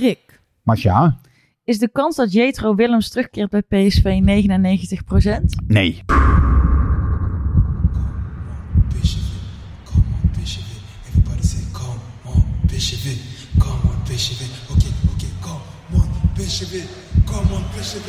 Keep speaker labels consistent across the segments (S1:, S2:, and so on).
S1: Rick,
S2: Masja?
S1: is de kans dat Jetro Willems terugkeert bij PSV 99%
S2: Nee.
S3: PSV, come on PSV. Everybody say come on PSV, come on PSV. Okay, okay, come on PSV, come on PSV.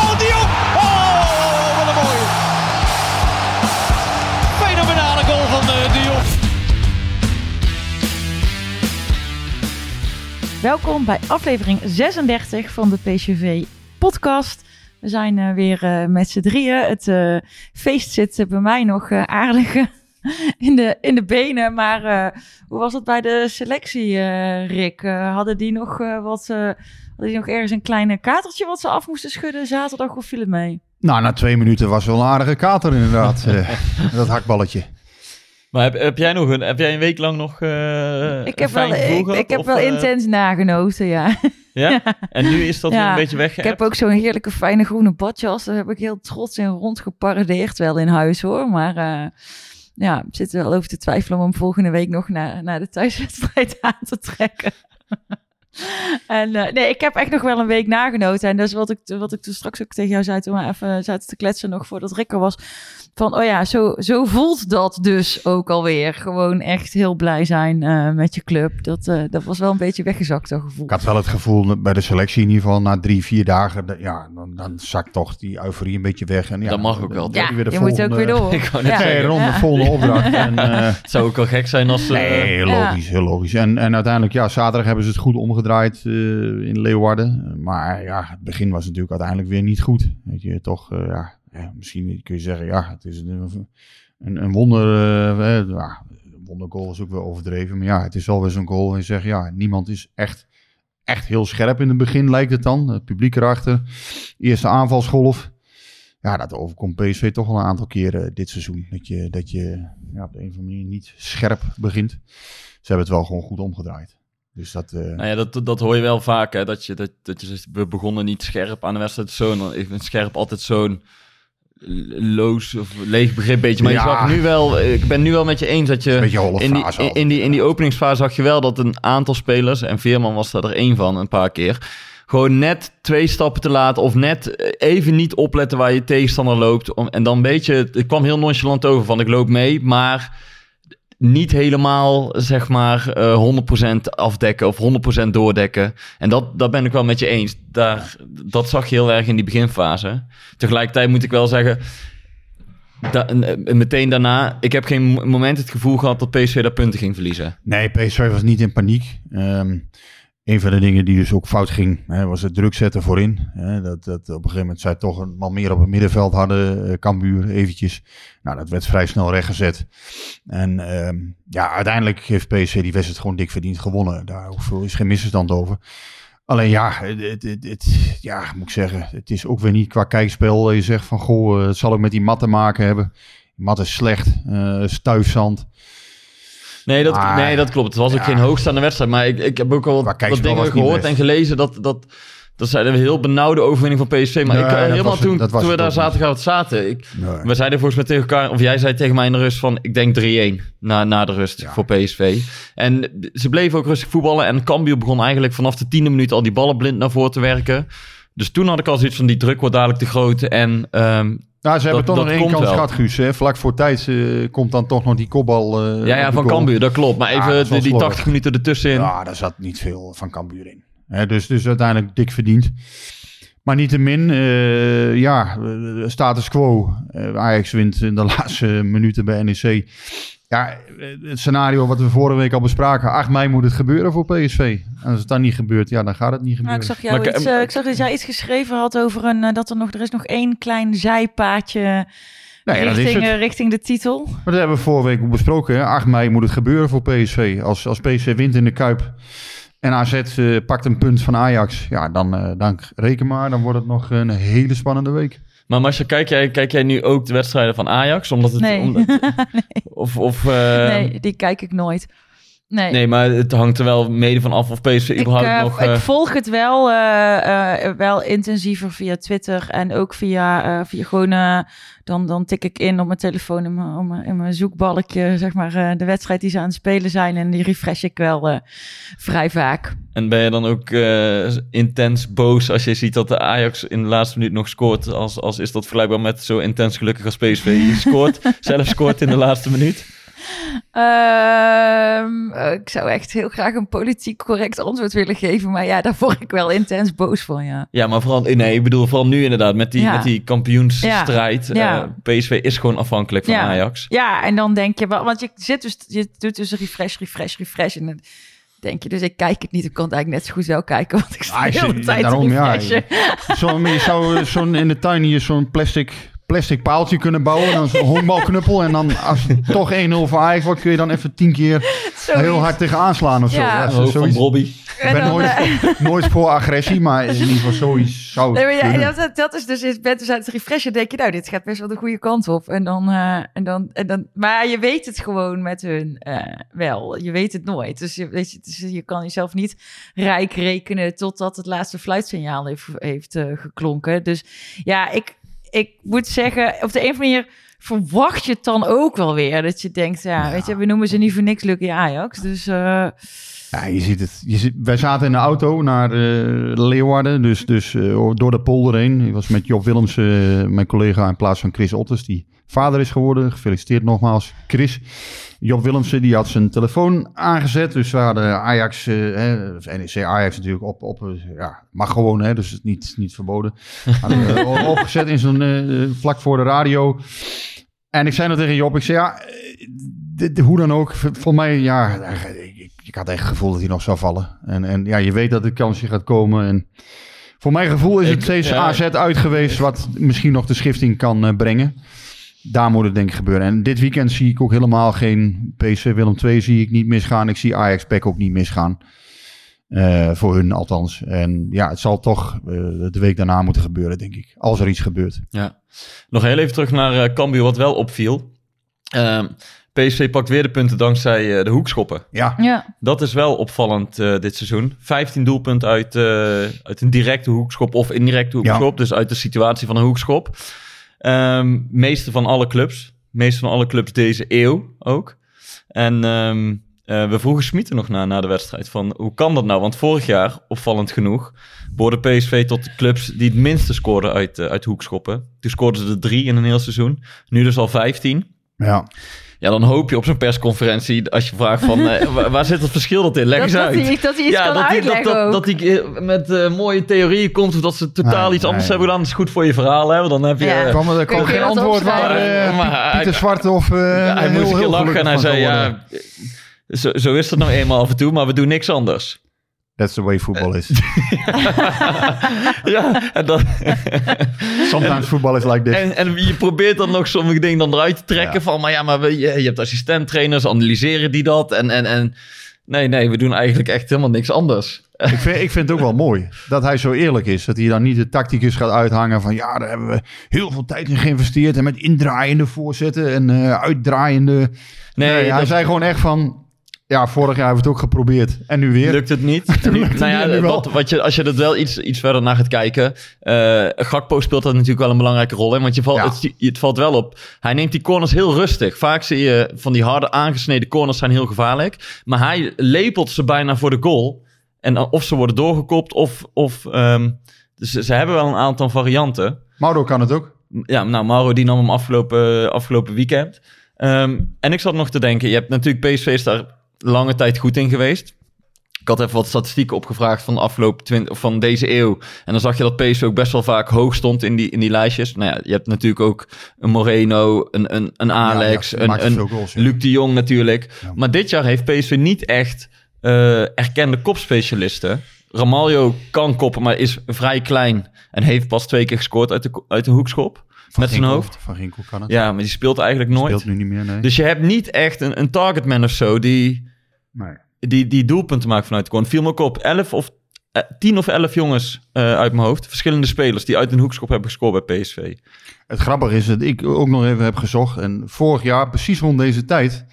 S1: Welkom bij aflevering 36 van de PSV podcast. We zijn eh, weer eh, met z'n drieën. Het eh, feest zit bij mij nog aardig in, de, in de benen. Maar hoe was het bij de selectie, Rick? Hadden die nog wat... hadden die nog ergens een klein katertje wat ze af moesten schudden zaterdag of viel het mee?
S2: Nou, na twee minuten was wel een aardige kater inderdaad. dat hakballetje.
S4: Maar heb, heb jij nog een, heb jij een week lang nog eh
S1: ik heb
S4: fijn
S1: wel, ik,
S4: gehad,
S1: ik heb
S4: of,
S1: wel
S4: eh,
S1: intens nagenoten, ja.
S4: Ja? En nu is dat
S1: Ja,
S4: weer een beetje weg.
S1: Ik heb ook zo'n heerlijke fijne groene badjas. Daar heb ik heel trots in rondgeparadeerd wel in huis hoor. Maar eh, ja, ik zit er wel over te twijfelen om hem volgende week nog naar, naar de thuiswedstrijd aan te trekken. en eh, nee, ik heb echt nog wel een week nagenoten. En dat is wat ik, wat ik toen straks ook tegen jou zei toen we even zaten te kletsen nog voordat Rick er was. Van, oh ja, zo, zo voelt dat dus ook alweer. Gewoon echt heel blij zijn eh, met je club. Dat, eh, dat was wel een beetje weggezakt, dat gevoel.
S2: Ik had wel het gevoel bij de selectie in ieder geval na drie, vier dagen. dat- Ja, dan, dan zakt toch die euforie een beetje weg. En ja,
S4: Dat mag ook wel,
S2: dan
S1: Ja,
S2: heb weer de
S1: je moet ook weer door.
S4: Ik
S1: Ja.
S2: Nee,
S4: zeggen,
S2: rond de
S1: Ja.
S2: volgende opdracht. En, eh,
S4: het zou ook wel gek zijn als ze...
S2: nee, heel
S1: Ja.
S2: logisch, heel logisch. En, en uiteindelijk, ja, zaterdag hebben ze het goed omgedraaid eh, in Leeuwarden. Maar ja, het begin was natuurlijk uiteindelijk weer niet goed. Weet je, toch, eh, ja, misschien kun je zeggen, ja, het is een, een, een wonder. eh, wondergoal is ook wel overdreven. Maar ja, het is wel weer zo'n goal. En je zegt, ja, niemand is echt, echt heel scherp in het begin, lijkt het dan. Het publiek erachter. Eerste aanvalsgolf. Ja, dat overkomt PSV toch al een aantal keren dit seizoen. Dat je, dat je ja, op de een of andere manier niet scherp begint. Ze hebben het wel gewoon goed omgedraaid. Dus dat... eh,
S4: Nou ja, dat, dat hoor je wel vaak, hè, dat je, dat, dat je zegt, we begonnen niet scherp aan de wedstrijd. Zo'n, ik vind scherp altijd zo'n loos of leeg begrip beetje. Maar
S2: Ja.
S4: je zag nu wel, ik ben nu wel met je eens dat je... In die, in, die, in die openingsfase zag je wel dat een aantal spelers, en Veerman was daar er één van een paar keer, gewoon net twee stappen te laat of net even niet opletten waar je tegenstander loopt. Om, en dan een beetje, het kwam heel nonchalant over van ik loop mee, maar niet helemaal, zeg maar, eh 100% afdekken of 100% doordekken. En dat, dat ben ik wel met je eens. Daar, dat zag je heel erg in die beginfase. Tegelijkertijd moet ik wel zeggen, da- eh, meteen daarna, ik heb geen mo- moment het gevoel gehad dat PSV daar punten ging verliezen.
S2: Nee, PSV was niet in paniek. Ehm, een van de dingen die dus ook fout ging, hè, was het druk zetten voorin. Hè, dat, dat op een gegeven moment zij toch een man meer op het middenveld hadden, Cambuur eventjes. Nou, dat werd vrij snel rechtgezet. En ehm, ja, uiteindelijk heeft PSV die wedstrijd gewoon dik verdiend gewonnen. Daar is geen misverstand over. Alleen ja, het, het, ja, moet ik zeggen, het is ook weer niet qua kijkspel. Je zegt van, goh, eh, het zal ook met die mat te maken hebben. Mat is slecht, eh stuifzand.
S4: Nee, dat,
S2: Maar-
S4: nee, dat klopt. Het was ook
S2: Ja.
S4: geen hoogstaande wedstrijd. Maar ik, ik heb ook al wat, dingen gehoord en gelezen dat... dat dat zijn een heel benauwde overwinning van PSV. Maar
S2: Nee,
S4: ik, eh, helemaal
S2: was
S4: toen, toen we daar
S2: niet.
S4: zaterdagavond zaten... Ik,
S2: Nee.
S4: We zeiden volgens mij tegen elkaar, of jij zei tegen mij in de rust van, ik denk 3-1 na, na de rust
S2: Ja.
S4: voor PSV. En ze bleven ook rustig voetballen en Cambuur begon eigenlijk vanaf de tiende minuut al die ballen blind naar voren te werken. Dus toen had ik al zoiets van, die druk wordt dadelijk te groot en ehm,
S2: Nou, ze hebben
S4: Dat-
S2: toch nog één kans gehad, Guus. Hè? Vlak voor tijd komt dan toch nog die kopbal. eh,
S4: ja, ja, van. Cambuur, dat klopt. Maar
S2: Ja,
S4: even die, die
S2: slordig.
S4: 80 minuten ertussenin.
S2: Ja, daar zat niet veel van Cambuur in. Hè, dus, dus uiteindelijk dik verdiend. Maar niettemin, eh ja, eh, status quo. Ajax wint in de laatste minuten bij NEC. Ja, eh, het scenario wat we vorige week al bespraken. 8 mei moet het gebeuren voor PSV. En als het dan niet gebeurt, ja, dan gaat het niet
S1: Nou,
S2: gebeuren.
S1: ik zag jou
S4: Maar ik-
S1: iets, eh, ik zag dat jij iets geschreven had over een, eh, dat er nog, er is nog één klein zijpaadje richting, eh, richting de titel.
S2: Maar dat hebben we vorige week ook besproken. Hè? 8 mei moet het gebeuren voor PSV. Als, als PSV wint in de Kuip en AZ eh, pakt een punt van Ajax, ja, dan, eh, dan reken maar, dan wordt het nog een hele spannende week.
S4: Maar Marcia, kijk jij, kijk jij nu ook de wedstrijden van Ajax? Omdat het,
S1: Nee.
S4: omdat- Of, of, eh,
S1: nee, die kijk ik nooit. Nee.
S4: nee, maar het hangt er wel mede van af of PSV
S1: Ik,
S4: überhaupt
S1: eh,
S4: nog...
S1: ik
S4: eh,
S1: volg het wel, eh, wel intensiever via Twitter en ook via, via gewoon, dan, dan tik ik in op mijn telefoon in mijn, in mijn zoekbalkje, zeg maar, de wedstrijd die ze aan het spelen zijn en die refresh ik wel vrij vaak.
S4: En ben je dan ook intens boos als je ziet dat de Ajax in de laatste minuut nog scoort? Als, als is dat vergelijkbaar met zo intens gelukkig als PSV scoort, zelf scoort in de laatste minuut?
S1: Ehm, eh, ik zou echt heel graag een politiek correct antwoord willen geven, maar ja, daar word ik wel intens boos van, ja.
S4: Ja, maar vooral, nee, ik bedoel vooral nu inderdaad met die,
S1: Ja.
S4: met die kampioensstrijd.
S1: Ja. Ja.
S4: Eh, PSV is gewoon afhankelijk van
S1: Ja.
S4: Ajax.
S1: Ja, en dan denk je wel, want je zit dus, je doet dus refresh, refresh, refresh. En dan denk je, dus ik kijk het niet. Ik kan het eigenlijk net zo goed zelf kijken, want ik sta
S2: Ah,
S1: de hele tijd
S2: daarom,
S1: te
S2: ja.
S1: refreshen.
S2: Zo, maar je zou eh, zo'n in de tuin hier zo'n plastic, plastic paaltje kunnen bouwen. Dan zo'n honkbalknuppel. En dan als het toch 1-0 voor Ajax wordt, kun je dan even tien keer
S1: Zoiets.
S2: heel hard tegen aanslaan of zo.
S1: Ja.
S2: Ja,
S4: De
S2: zo-
S4: hoofd van. Robbie.
S2: Ik
S1: En
S2: ben nooit,
S1: eh,
S2: nooit voor agressie, maar in ieder geval zoiets zou
S1: Nee, maar ja,
S2: kunnen.
S1: dat, dat is dus, je bent dus aan het refreshen, denk je, nou, dit gaat best wel de goede kant op. En dan, eh, en dan, en dan, maar je weet het gewoon met hun eh, wel. Je weet het nooit. Dus je, weet je, dus je kan jezelf niet rijk rekenen totdat het laatste fluitsignaal heeft, heeft geklonken. Dus ja, ik, ik moet zeggen, op de een of andere manier verwacht je het dan ook wel weer. Dat je denkt, ja, weet je, we noemen ze niet voor niks Lucky Ajax. Dus eh,
S2: Ja, je ziet het. Je ziet, wij zaten in de auto naar eh, Leeuwarden, dus, dus eh, door de polder heen. Ik was met Job Willems, mijn collega, in plaats van Chris Otters, die vader is geworden. Gefeliciteerd nogmaals, Chris. Job Willemsen, die had zijn telefoon aangezet. Dus we hadden Ajax, eh, of NEC Ajax natuurlijk op, op eh, ja, mag gewoon, hè, dus het is niet, niet verboden. Hadden opgezet in zo'n, eh, vlak voor de radio. En ik zei nog tegen Job, ik zei ja, eh, dit- hoe dan ook, voor mij, ja, ik, ik, had echt het gevoel dat hij nog zou vallen. En, en ja, je weet dat de kansje gaat komen. En voor mijn gevoel is het steeds. AZ uit geweest, wat misschien nog de schifting kan brengen. Daar moet het denk ik gebeuren. En dit weekend zie ik ook helemaal geen PSV Willem II zie ik niet misgaan. Ik zie Ajax Pek ook niet misgaan. Eh, voor hun althans. En ja, het zal toch eh, de week daarna moeten gebeuren, denk ik. Als er iets gebeurt.
S4: Ja. Nog heel even terug naar eh Cambuur, wat wel opviel. Ehm, PSV pakt weer de punten dankzij de hoekschoppen.
S2: Ja,
S1: ja,
S4: Dat is wel opvallend eh, dit seizoen. 15 doelpunten uit, eh, uit een directe hoekschop of indirecte hoekschop. Dus uit de situatie van een hoekschop. Ehm meeste van alle clubs. Meeste van alle clubs deze eeuw ook. En ehm, eh, we vroegen Smit er nog na, na de wedstrijd van hoe kan dat nou? Want vorig jaar, opvallend genoeg, behoorde PSV tot de clubs die het minste scoorden uit, eh, uit hoekschoppen. Toen scoorden ze er drie in een heel seizoen. Nu dus al 15.
S2: ja.
S4: Ja, dan hoop je op zo'n persconferentie als je vraagt van eh, waar, zit het verschil dat in? Leg
S1: dat,
S4: eens
S1: dat,
S4: uit.
S1: hij, dat hij iets kan
S4: dat
S1: uitleggen
S4: dat, dat,
S1: ook.
S4: dat hij eh, met eh, mooie theorieën komt of dat ze totaal
S2: Nee,
S4: iets anders
S2: nee.
S4: hebben gedaan. Dat is goed voor je verhaal, hè? Want dan heb je...
S1: Ja.
S2: kwam er, kwam geen antwoord waar eh,
S4: hij-
S2: Pieter Zwart of eh
S4: ja, hij
S2: heel,
S4: moest een keer
S2: heel
S4: lachen en hij zei, ja, zo, zo is het nou eenmaal af en toe, maar we doen niks anders.
S2: That's the way football is.
S4: ja, en, dan,
S2: Sometimes football is like this.
S4: en, en je probeert dan nog sommige dingen dan eruit te trekken
S2: Ja.
S4: van, maar ja, maar we, je, je hebt assistenttrainers, analyseren die dat en, en, en nee, nee, we doen eigenlijk echt helemaal niks anders.
S2: ik, vind, ik vind het ook wel mooi dat hij zo eerlijk is. Dat hij dan niet de tacticus gaat uithangen van... ja, daar hebben we heel veel tijd in geïnvesteerd... en met indraaiende voorzetten en eh, uitdraaiende...
S4: Nee,
S2: Nee, hij
S4: dat-
S2: zei gewoon echt van... ja, vorig jaar hebben we het ook geprobeerd. En nu weer.
S4: Lukt het niet? Nu-
S2: lukt het
S4: nou ja,
S2: nu
S4: wat, wat je, als je er wel iets, iets verder naar gaat kijken. eh Gakpo speelt dat natuurlijk wel een belangrijke rol in. Want je valt,
S2: Ja.
S4: het, het valt wel op. Hij neemt die corners heel rustig. Vaak zie je van die harde aangesneden corners zijn heel gevaarlijk. Maar hij lepelt ze bijna voor de goal. En of ze worden doorgekopt of... of dus ze hebben wel een aantal varianten.
S2: Mauro kan het ook.
S4: Ja, nou, Mauro die nam hem afgelopen, afgelopen weekend. Ehm, en ik zat nog te denken, je hebt natuurlijk PSV daar lange tijd goed in geweest. Ik had even wat statistieken opgevraagd van de afgelopen 20, of van deze eeuw. En dan zag je dat PSV ook best wel vaak hoog stond in die, in die lijstjes. Nou ja, je hebt natuurlijk ook een Moreno, een, een, een Alex,
S2: Ja, ja, maakt
S4: een, een
S2: goals, ja.
S4: Luc de Jong natuurlijk. Maar dit jaar heeft PSV niet echt eh, erkende kopspecialisten. Ramaljo kan koppen, maar is vrij klein. En heeft pas twee keer gescoord uit de, uit de hoekschop.
S2: Van
S4: met zijn hoofd.
S2: Van Ginkel kan het.
S4: Ja, maar die speelt eigenlijk nooit.
S2: Speelt nu niet meer, nee.
S4: Dus je hebt niet echt een, een targetman of zo die...
S2: nee.
S4: die, die doelpunten maken vanuit de corner. Viel me ook op. 11 of eh, 10 of 11 jongens eh, uit mijn hoofd. Verschillende spelers die uit een hoekschop hebben gescoord bij PSV.
S2: Het grappige is dat ik ook nog even heb gezocht. En vorig jaar, precies rond deze tijd,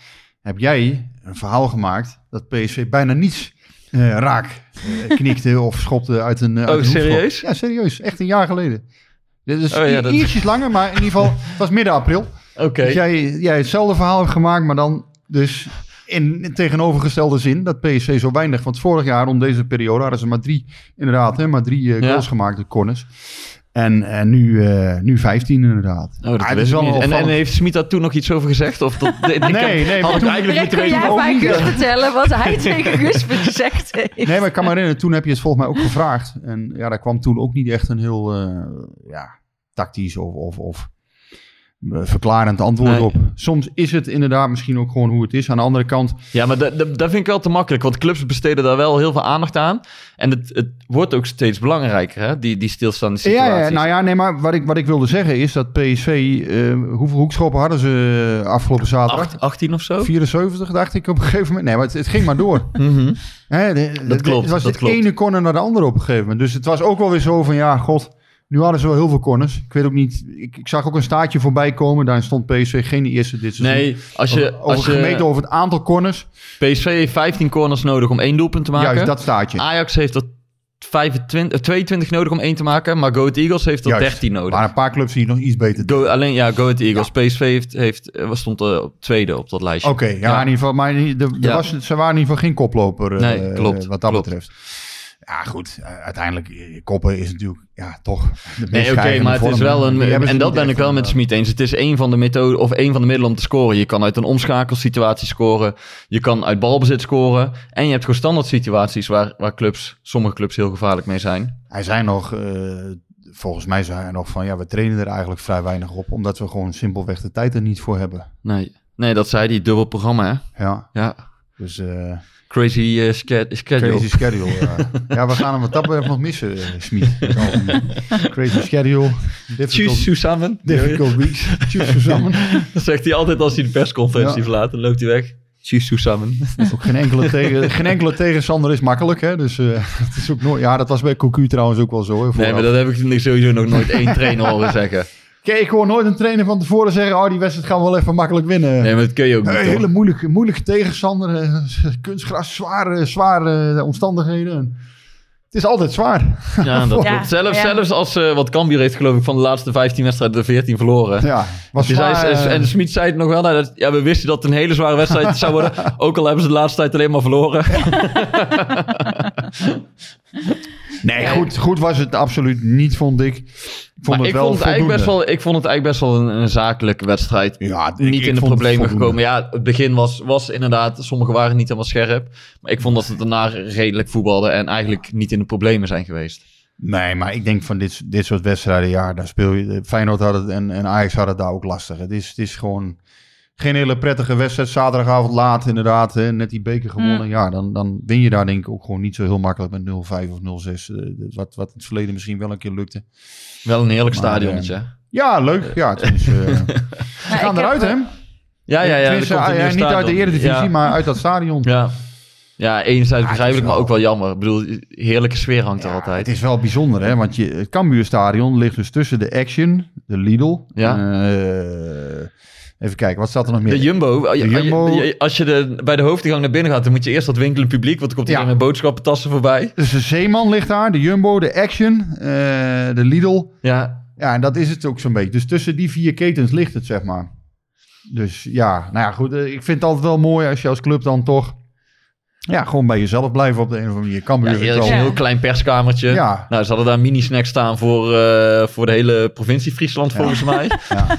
S2: heb jij een verhaal gemaakt dat PSV bijna niets eh, raak eh, knikte of schopte uit een. eh, uit
S4: Oh,
S2: een
S4: serieus?
S2: Ja, serieus. Echt een jaar geleden. Dit is
S4: Oh ja,
S2: i-
S4: dat-
S2: ietsjes langer, maar in ieder geval, het was midden april.
S4: Oké.
S2: Dus jij, jij hetzelfde verhaal hebt gemaakt, maar dan dus in, in tegenovergestelde zin dat PSV zo weinig. Want vorig jaar om deze periode hadden ze maar drie, inderdaad, hè, maar drie eh,
S4: Ja.
S2: goals gemaakt, de corners. En, en nu, eh, nu 15 inderdaad.
S4: Oh, dat
S2: Ah, is wel
S4: niet. En, en heeft Smit daar toen nog iets over gezegd? Of dat, ik heb-
S2: nee,
S4: had
S2: maar
S4: eigenlijk moeten
S1: kun
S4: weten.
S1: jij mij
S2: niet,
S1: Gus vertellen wat hij tegen Gus gezegd heeft?
S2: Nee, maar ik kan me herinneren, toen heb je het volgens mij ook gevraagd. En ja, daar kwam toen ook niet echt een heel eh, ja, tactisch of, of, of eh, verklarend antwoord
S4: Nee.
S2: op. Soms is het inderdaad misschien ook gewoon hoe het is. Aan de andere kant,
S4: Ja, maar dat, dat, dat vind ik wel te makkelijk. Want clubs besteden daar wel heel veel aandacht aan. En het, het wordt ook steeds belangrijker, hè? Die, die stilstaande
S2: Ja,
S4: situaties.
S2: ja, nou ja, nee, maar wat ik, wat ik wilde zeggen is dat PSV, eh, hoeveel hoekschoppen hadden ze eh, afgelopen zaterdag?
S4: Acht- 18 of zo?
S2: 74 dacht ik op een gegeven moment. Nee, maar het, het ging maar door.
S4: Mhm.
S2: Hè, de- de-
S4: klopt,
S2: Het was
S4: dat
S2: de ene corner naar de andere op een gegeven moment. Dus het was ook wel weer zo van, ja, god, nu hadden ze wel heel veel corners. Ik weet ook niet, ik, ik zag ook een staartje voorbij komen. Daar stond PSV geen eerste dit seizoen.
S4: Nee, als je,
S2: over,
S4: als
S2: over gemeten
S4: je
S2: over het aantal corners.
S4: PSV heeft 15 corners nodig om één doelpunt te maken.
S2: Juist dat staartje.
S4: Ajax heeft er 25, eh, 22 nodig om één te maken. Maar Go Ahead Eagles heeft er
S2: Juist.
S4: 13
S2: Er
S4: nodig.
S2: waren een paar clubs die nog iets beter.
S4: Go, alleen ja, Go Ahead Eagles. PSV heeft, heeft, eh, stond er op tweede op dat lijstje.
S2: Oké, ja,
S4: Ja.
S2: in ieder geval, maar de, de
S4: Ja.
S2: was, ze waren in ieder geval geen koploper eh,
S4: Nee, klopt,
S2: wat dat
S4: klopt.
S2: betreft. Ja, goed, eh, uiteindelijk, eh, koppen is natuurlijk, ja, toch de
S4: Nee, oké, maar het is wel een. En dat ben ik wel met
S2: eh,
S4: Smit eens. Het is een van de methoden of een van de middelen om te scoren. Je kan uit een omschakelsituatie scoren. Je kan uit balbezit scoren. En je hebt gewoon standaard situaties waar, waar clubs, sommige clubs heel gevaarlijk mee zijn.
S2: Hij zei nog, volgens mij zei hij nog van, ja, we trainen er eigenlijk vrij weinig op, omdat we gewoon simpelweg de tijd er niet voor hebben.
S4: Nee, nee dat zei die dubbel programma, hè?
S2: Ja,
S4: Ja.
S2: dus
S4: Crazy eh, schedule.
S2: crazy schedule. ja. ja, we gaan hem wat dat betreft nog missen, uh, Smit. crazy schedule,
S4: Tjus, Susamen.
S2: difficult weeks. Tjus samen.
S4: Dat zegt hij altijd als hij de persconferentie
S2: Ja.
S4: verlaat. Dan loopt hij weg. Tjus.
S2: Ook geen enkele, tegen, geen enkele tegenstander is makkelijk, hè? Dus eh, het is ook nooit. Ja, dat was bij Cocu trouwens ook wel zo. Hè,
S4: Nee, maar dat heb ik sowieso nog nooit één trainer horen zeggen.
S2: Kijk, ik hoor nooit een trainer van tevoren zeggen: Oh, die wedstrijd gaan we wel even makkelijk winnen.
S4: Nee, maar dat kun je ook niet.
S2: Een
S4: toch?
S2: hele moeilijke, moeilijke tegenstander. eh, kunstgras, zware, zware omstandigheden. Het is altijd zwaar.
S4: Ja, dat
S1: Ja.
S4: Zelfs,
S1: ja.
S4: zelfs als, eh wat Cambuur heeft geloof ik van de laatste 15 wedstrijden de 14 verloren.
S2: Ja, was
S4: zei,
S2: zwaar, eh,
S4: en Smit zei het nog wel, nou, dat, ja, we wisten dat het een hele zware wedstrijd zou worden. Ook al hebben ze de laatste tijd alleen maar verloren.
S2: Nee, goed, goed was het absoluut niet, vond ik. Ik vond
S4: maar
S2: het
S4: ik,
S2: wel
S4: vond het eigenlijk best wel, ik vond het eigenlijk best wel een, een zakelijke wedstrijd.
S2: Ja, ik-
S4: niet
S2: ik
S4: in de problemen gekomen. Ja, het begin was, was inderdaad, sommigen waren niet helemaal scherp. Maar ik vond dat ze daarna redelijk voetbalden en eigenlijk niet in de problemen zijn geweest.
S2: Nee, maar ik denk van dit, dit soort wedstrijden, ja, daar speel je. Feyenoord had het en, en Ajax had het daar ook lastig. Het is, het is gewoon geen hele prettige wedstrijd. Zaterdagavond laat, inderdaad, hè, net die beker gewonnen.
S1: Mm.
S2: Ja, dan, dan win je daar denk ik ook gewoon niet zo heel makkelijk met 0-5 of 0-6. eh, wat, wat in het verleden misschien wel een keer lukte.
S4: Wel een heerlijk
S2: Maar,
S4: stadionnetje. hè?
S2: Ja, leuk. Ja, het is, eh, ze
S1: Nou,
S2: gaan eruit, hè?
S1: eh,
S4: Ja, ja, ja.
S2: Niet uit de
S4: stadion.
S2: Eredivisie,
S4: Ja.
S2: maar uit dat stadion.
S4: Ja. Ja, enerzijds
S2: Ah,
S4: begrijpelijk, maar ook wel jammer. Ik bedoel, heerlijke sfeer hangt er
S2: Ja,
S4: altijd.
S2: Het is wel bijzonder, hè? Want je, het Cambuurstadion ligt dus tussen de Action, de Lidl.
S4: Ja.
S2: Even kijken, wat staat er nog meer?
S4: De Jumbo, als je-
S2: Jumbo.
S4: als je de, bij de hoofdingang naar binnen gaat, dan moet je eerst dat winkelen publiek, want dan komt
S2: Ja.
S4: met boodschappentassen voorbij.
S2: Dus de Zeeman ligt daar, de Jumbo, de Action, eh, de Lidl.
S4: Ja,
S2: Ja, en dat is het ook zo'n beetje. Dus tussen die vier ketens ligt het, zeg maar. Dus ja, nou ja, goed. eh, Ik vind het altijd wel mooi als je als club dan toch... Ja, gewoon bij jezelf blijven op de een of andere manier. Cambuur
S4: ja eerlijk, een heel klein perskamertje.
S2: Ja.
S4: Nou, ze hadden daar mini-snack staan voor, eh, voor de hele provincie Friesland, volgens mij.
S2: Ja.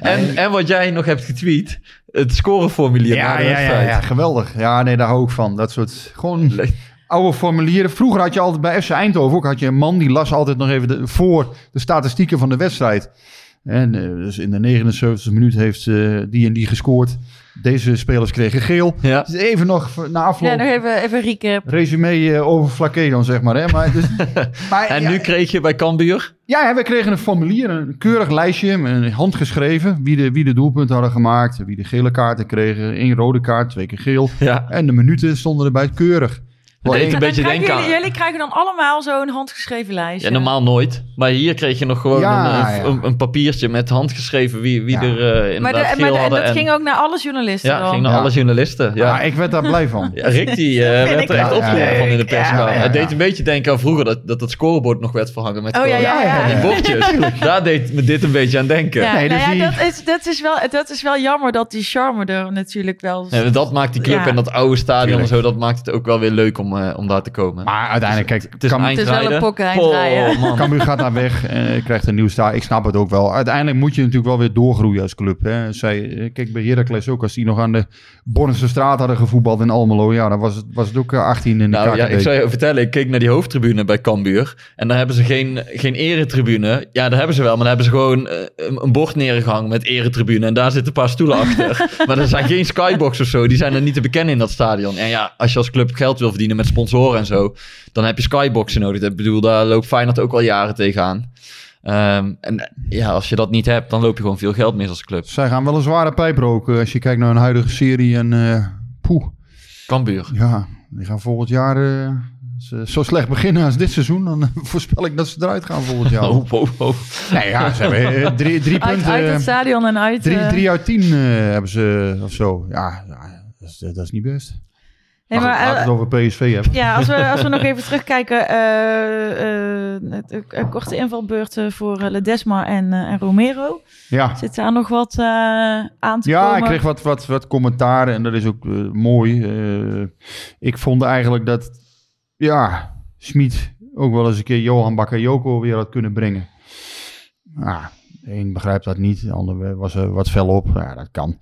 S4: En, en wat jij nog hebt getweet, het scoreformulier
S2: Ja,
S4: de
S2: ja, ja,
S4: wedstrijd.
S2: ja, geweldig. Ja, nee, daar hou ik van. Dat soort gewoon
S4: Le-
S2: oude formulieren. Vroeger had je altijd bij FC Eindhoven ook had je een man die las altijd nog even de, voor de statistieken van de wedstrijd. En eh, dus in de 79e minuut heeft eh, die en die gescoord. Deze spelers kregen geel.
S4: Ja.
S2: Dus even nog na afloop.
S1: Ja, nog even, even recap.
S2: Resume eh, over Flaké dan, zeg maar. Hè? Maar, dus, maar
S4: En
S2: ja,
S4: nu kreeg je bij Cambuur...
S2: ja, ja, we kregen een formulier, een keurig lijstje, een handgeschreven. Wie de, wie de doelpunten hadden gemaakt, wie de gele kaarten kregen. één rode kaart, twee keer geel.
S4: Ja,
S2: En de minuten stonden erbij keurig.
S4: Deed een
S1: Dan
S4: beetje denken aan...
S1: jullie, jullie krijgen dan allemaal zo'n handgeschreven lijstje.
S4: Ja, normaal nooit. Maar hier kreeg je nog gewoon
S2: Ja,
S4: een, een,
S2: ja.
S4: een, een papiertje met handgeschreven wie, wie
S2: Ja.
S4: er eh
S1: Maar,
S4: inderdaad
S1: de,
S4: geel
S1: maar de- en
S4: hadden.
S1: dat
S4: en-
S1: ging ook naar alle journalisten
S4: ja,
S1: dan.
S4: ging naar
S2: Ja.
S4: alle journalisten. Ja.
S2: Ja, ik werd daar blij van.
S4: Ja, Rick die eh, werd er echt
S1: leuk.
S4: van in de
S1: Ja,
S4: perszaal.
S2: ja, ja.
S4: Het deed een beetje denken aan vroeger dat, dat scorebord nog werd verhangen met
S1: Oh, ja,
S4: gewoon
S1: ja, ja.
S4: die bordjes. Daar deed me dit een beetje aan denken.
S2: Nee,
S1: nou
S2: dus die-
S1: dat, is, dat, is wel, dat is wel jammer dat die charme er natuurlijk wel...
S4: En dat maakt die club en dat oude stadion en zo, dat maakt het ook wel weer leuk om, eh, om daar te komen.
S2: Maar uiteindelijk, kijk,
S4: het is
S2: Cam-
S1: Het is wel een pokken eindrijden.
S4: Oh.
S2: Cambuur gaat daar weg en krijgt een nieuw stadion. Ik snap het ook wel. Uiteindelijk moet je natuurlijk wel weer doorgroeien als club. Hè. Zij, eh, kijk, bij Heracles ook, als die nog aan de Bornse straat hadden gevoetbald in Almelo, ja, dan was het, was het ook eh, 18 in de
S4: Nou ja, ik zou je vertellen, ik keek naar die hoofdtribune bij Cambuur. En daar hebben ze geen, geen eretribune. Ja, daar hebben ze wel, maar daar hebben ze gewoon eh, een, een bord neergehangen met eretribune. En daar zitten een paar stoelen achter. maar er zijn geen skybox of zo, die zijn er niet te bekennen in dat stadion. En ja, als je als club geld wil verdienen met sponsoren en zo, dan heb je skyboxen nodig. Ik bedoel, daar loopt Feyenoord ook al jaren tegenaan. Ehm en ja, als je dat niet hebt, dan loop je gewoon veel geld mis als club.
S2: Zij gaan wel een zware pijp roken als je kijkt naar hun huidige serie. En eh poeh,
S4: Cambuur.
S2: ja, die gaan volgend jaar eh, ze zo slecht beginnen als dit seizoen. Dan eh, voorspel ik dat ze eruit gaan volgend jaar.
S4: Oh, oh, oh.
S2: Nee, ja, ze hebben eh, drie, drie
S1: Uit,
S2: punten.
S1: uit het stadion en uit...
S2: Drie,
S1: eh,
S2: drie uit tien eh, hebben ze of zo. Ja, ja dat, is, dat is niet best.
S1: Nee,
S2: maar laten we
S1: eh,
S2: het over PSV hebben.
S1: Ja, als we, als we nog even terugkijken. het- een, een korte invalbeurt eh, voor Ledesma en, en Romero.
S2: Ja,
S1: Zit daar nog wat aan te
S2: ja
S1: komen?
S2: ik kreeg wat, wat, wat commentaren en dat is ook mooi. Ik vond eigenlijk dat, ja, Smit ook wel eens een keer Johan Bakayoko weer had kunnen brengen. Ah, de een begrijpt dat niet, de ander was er wat fel op. Ja, dat kan.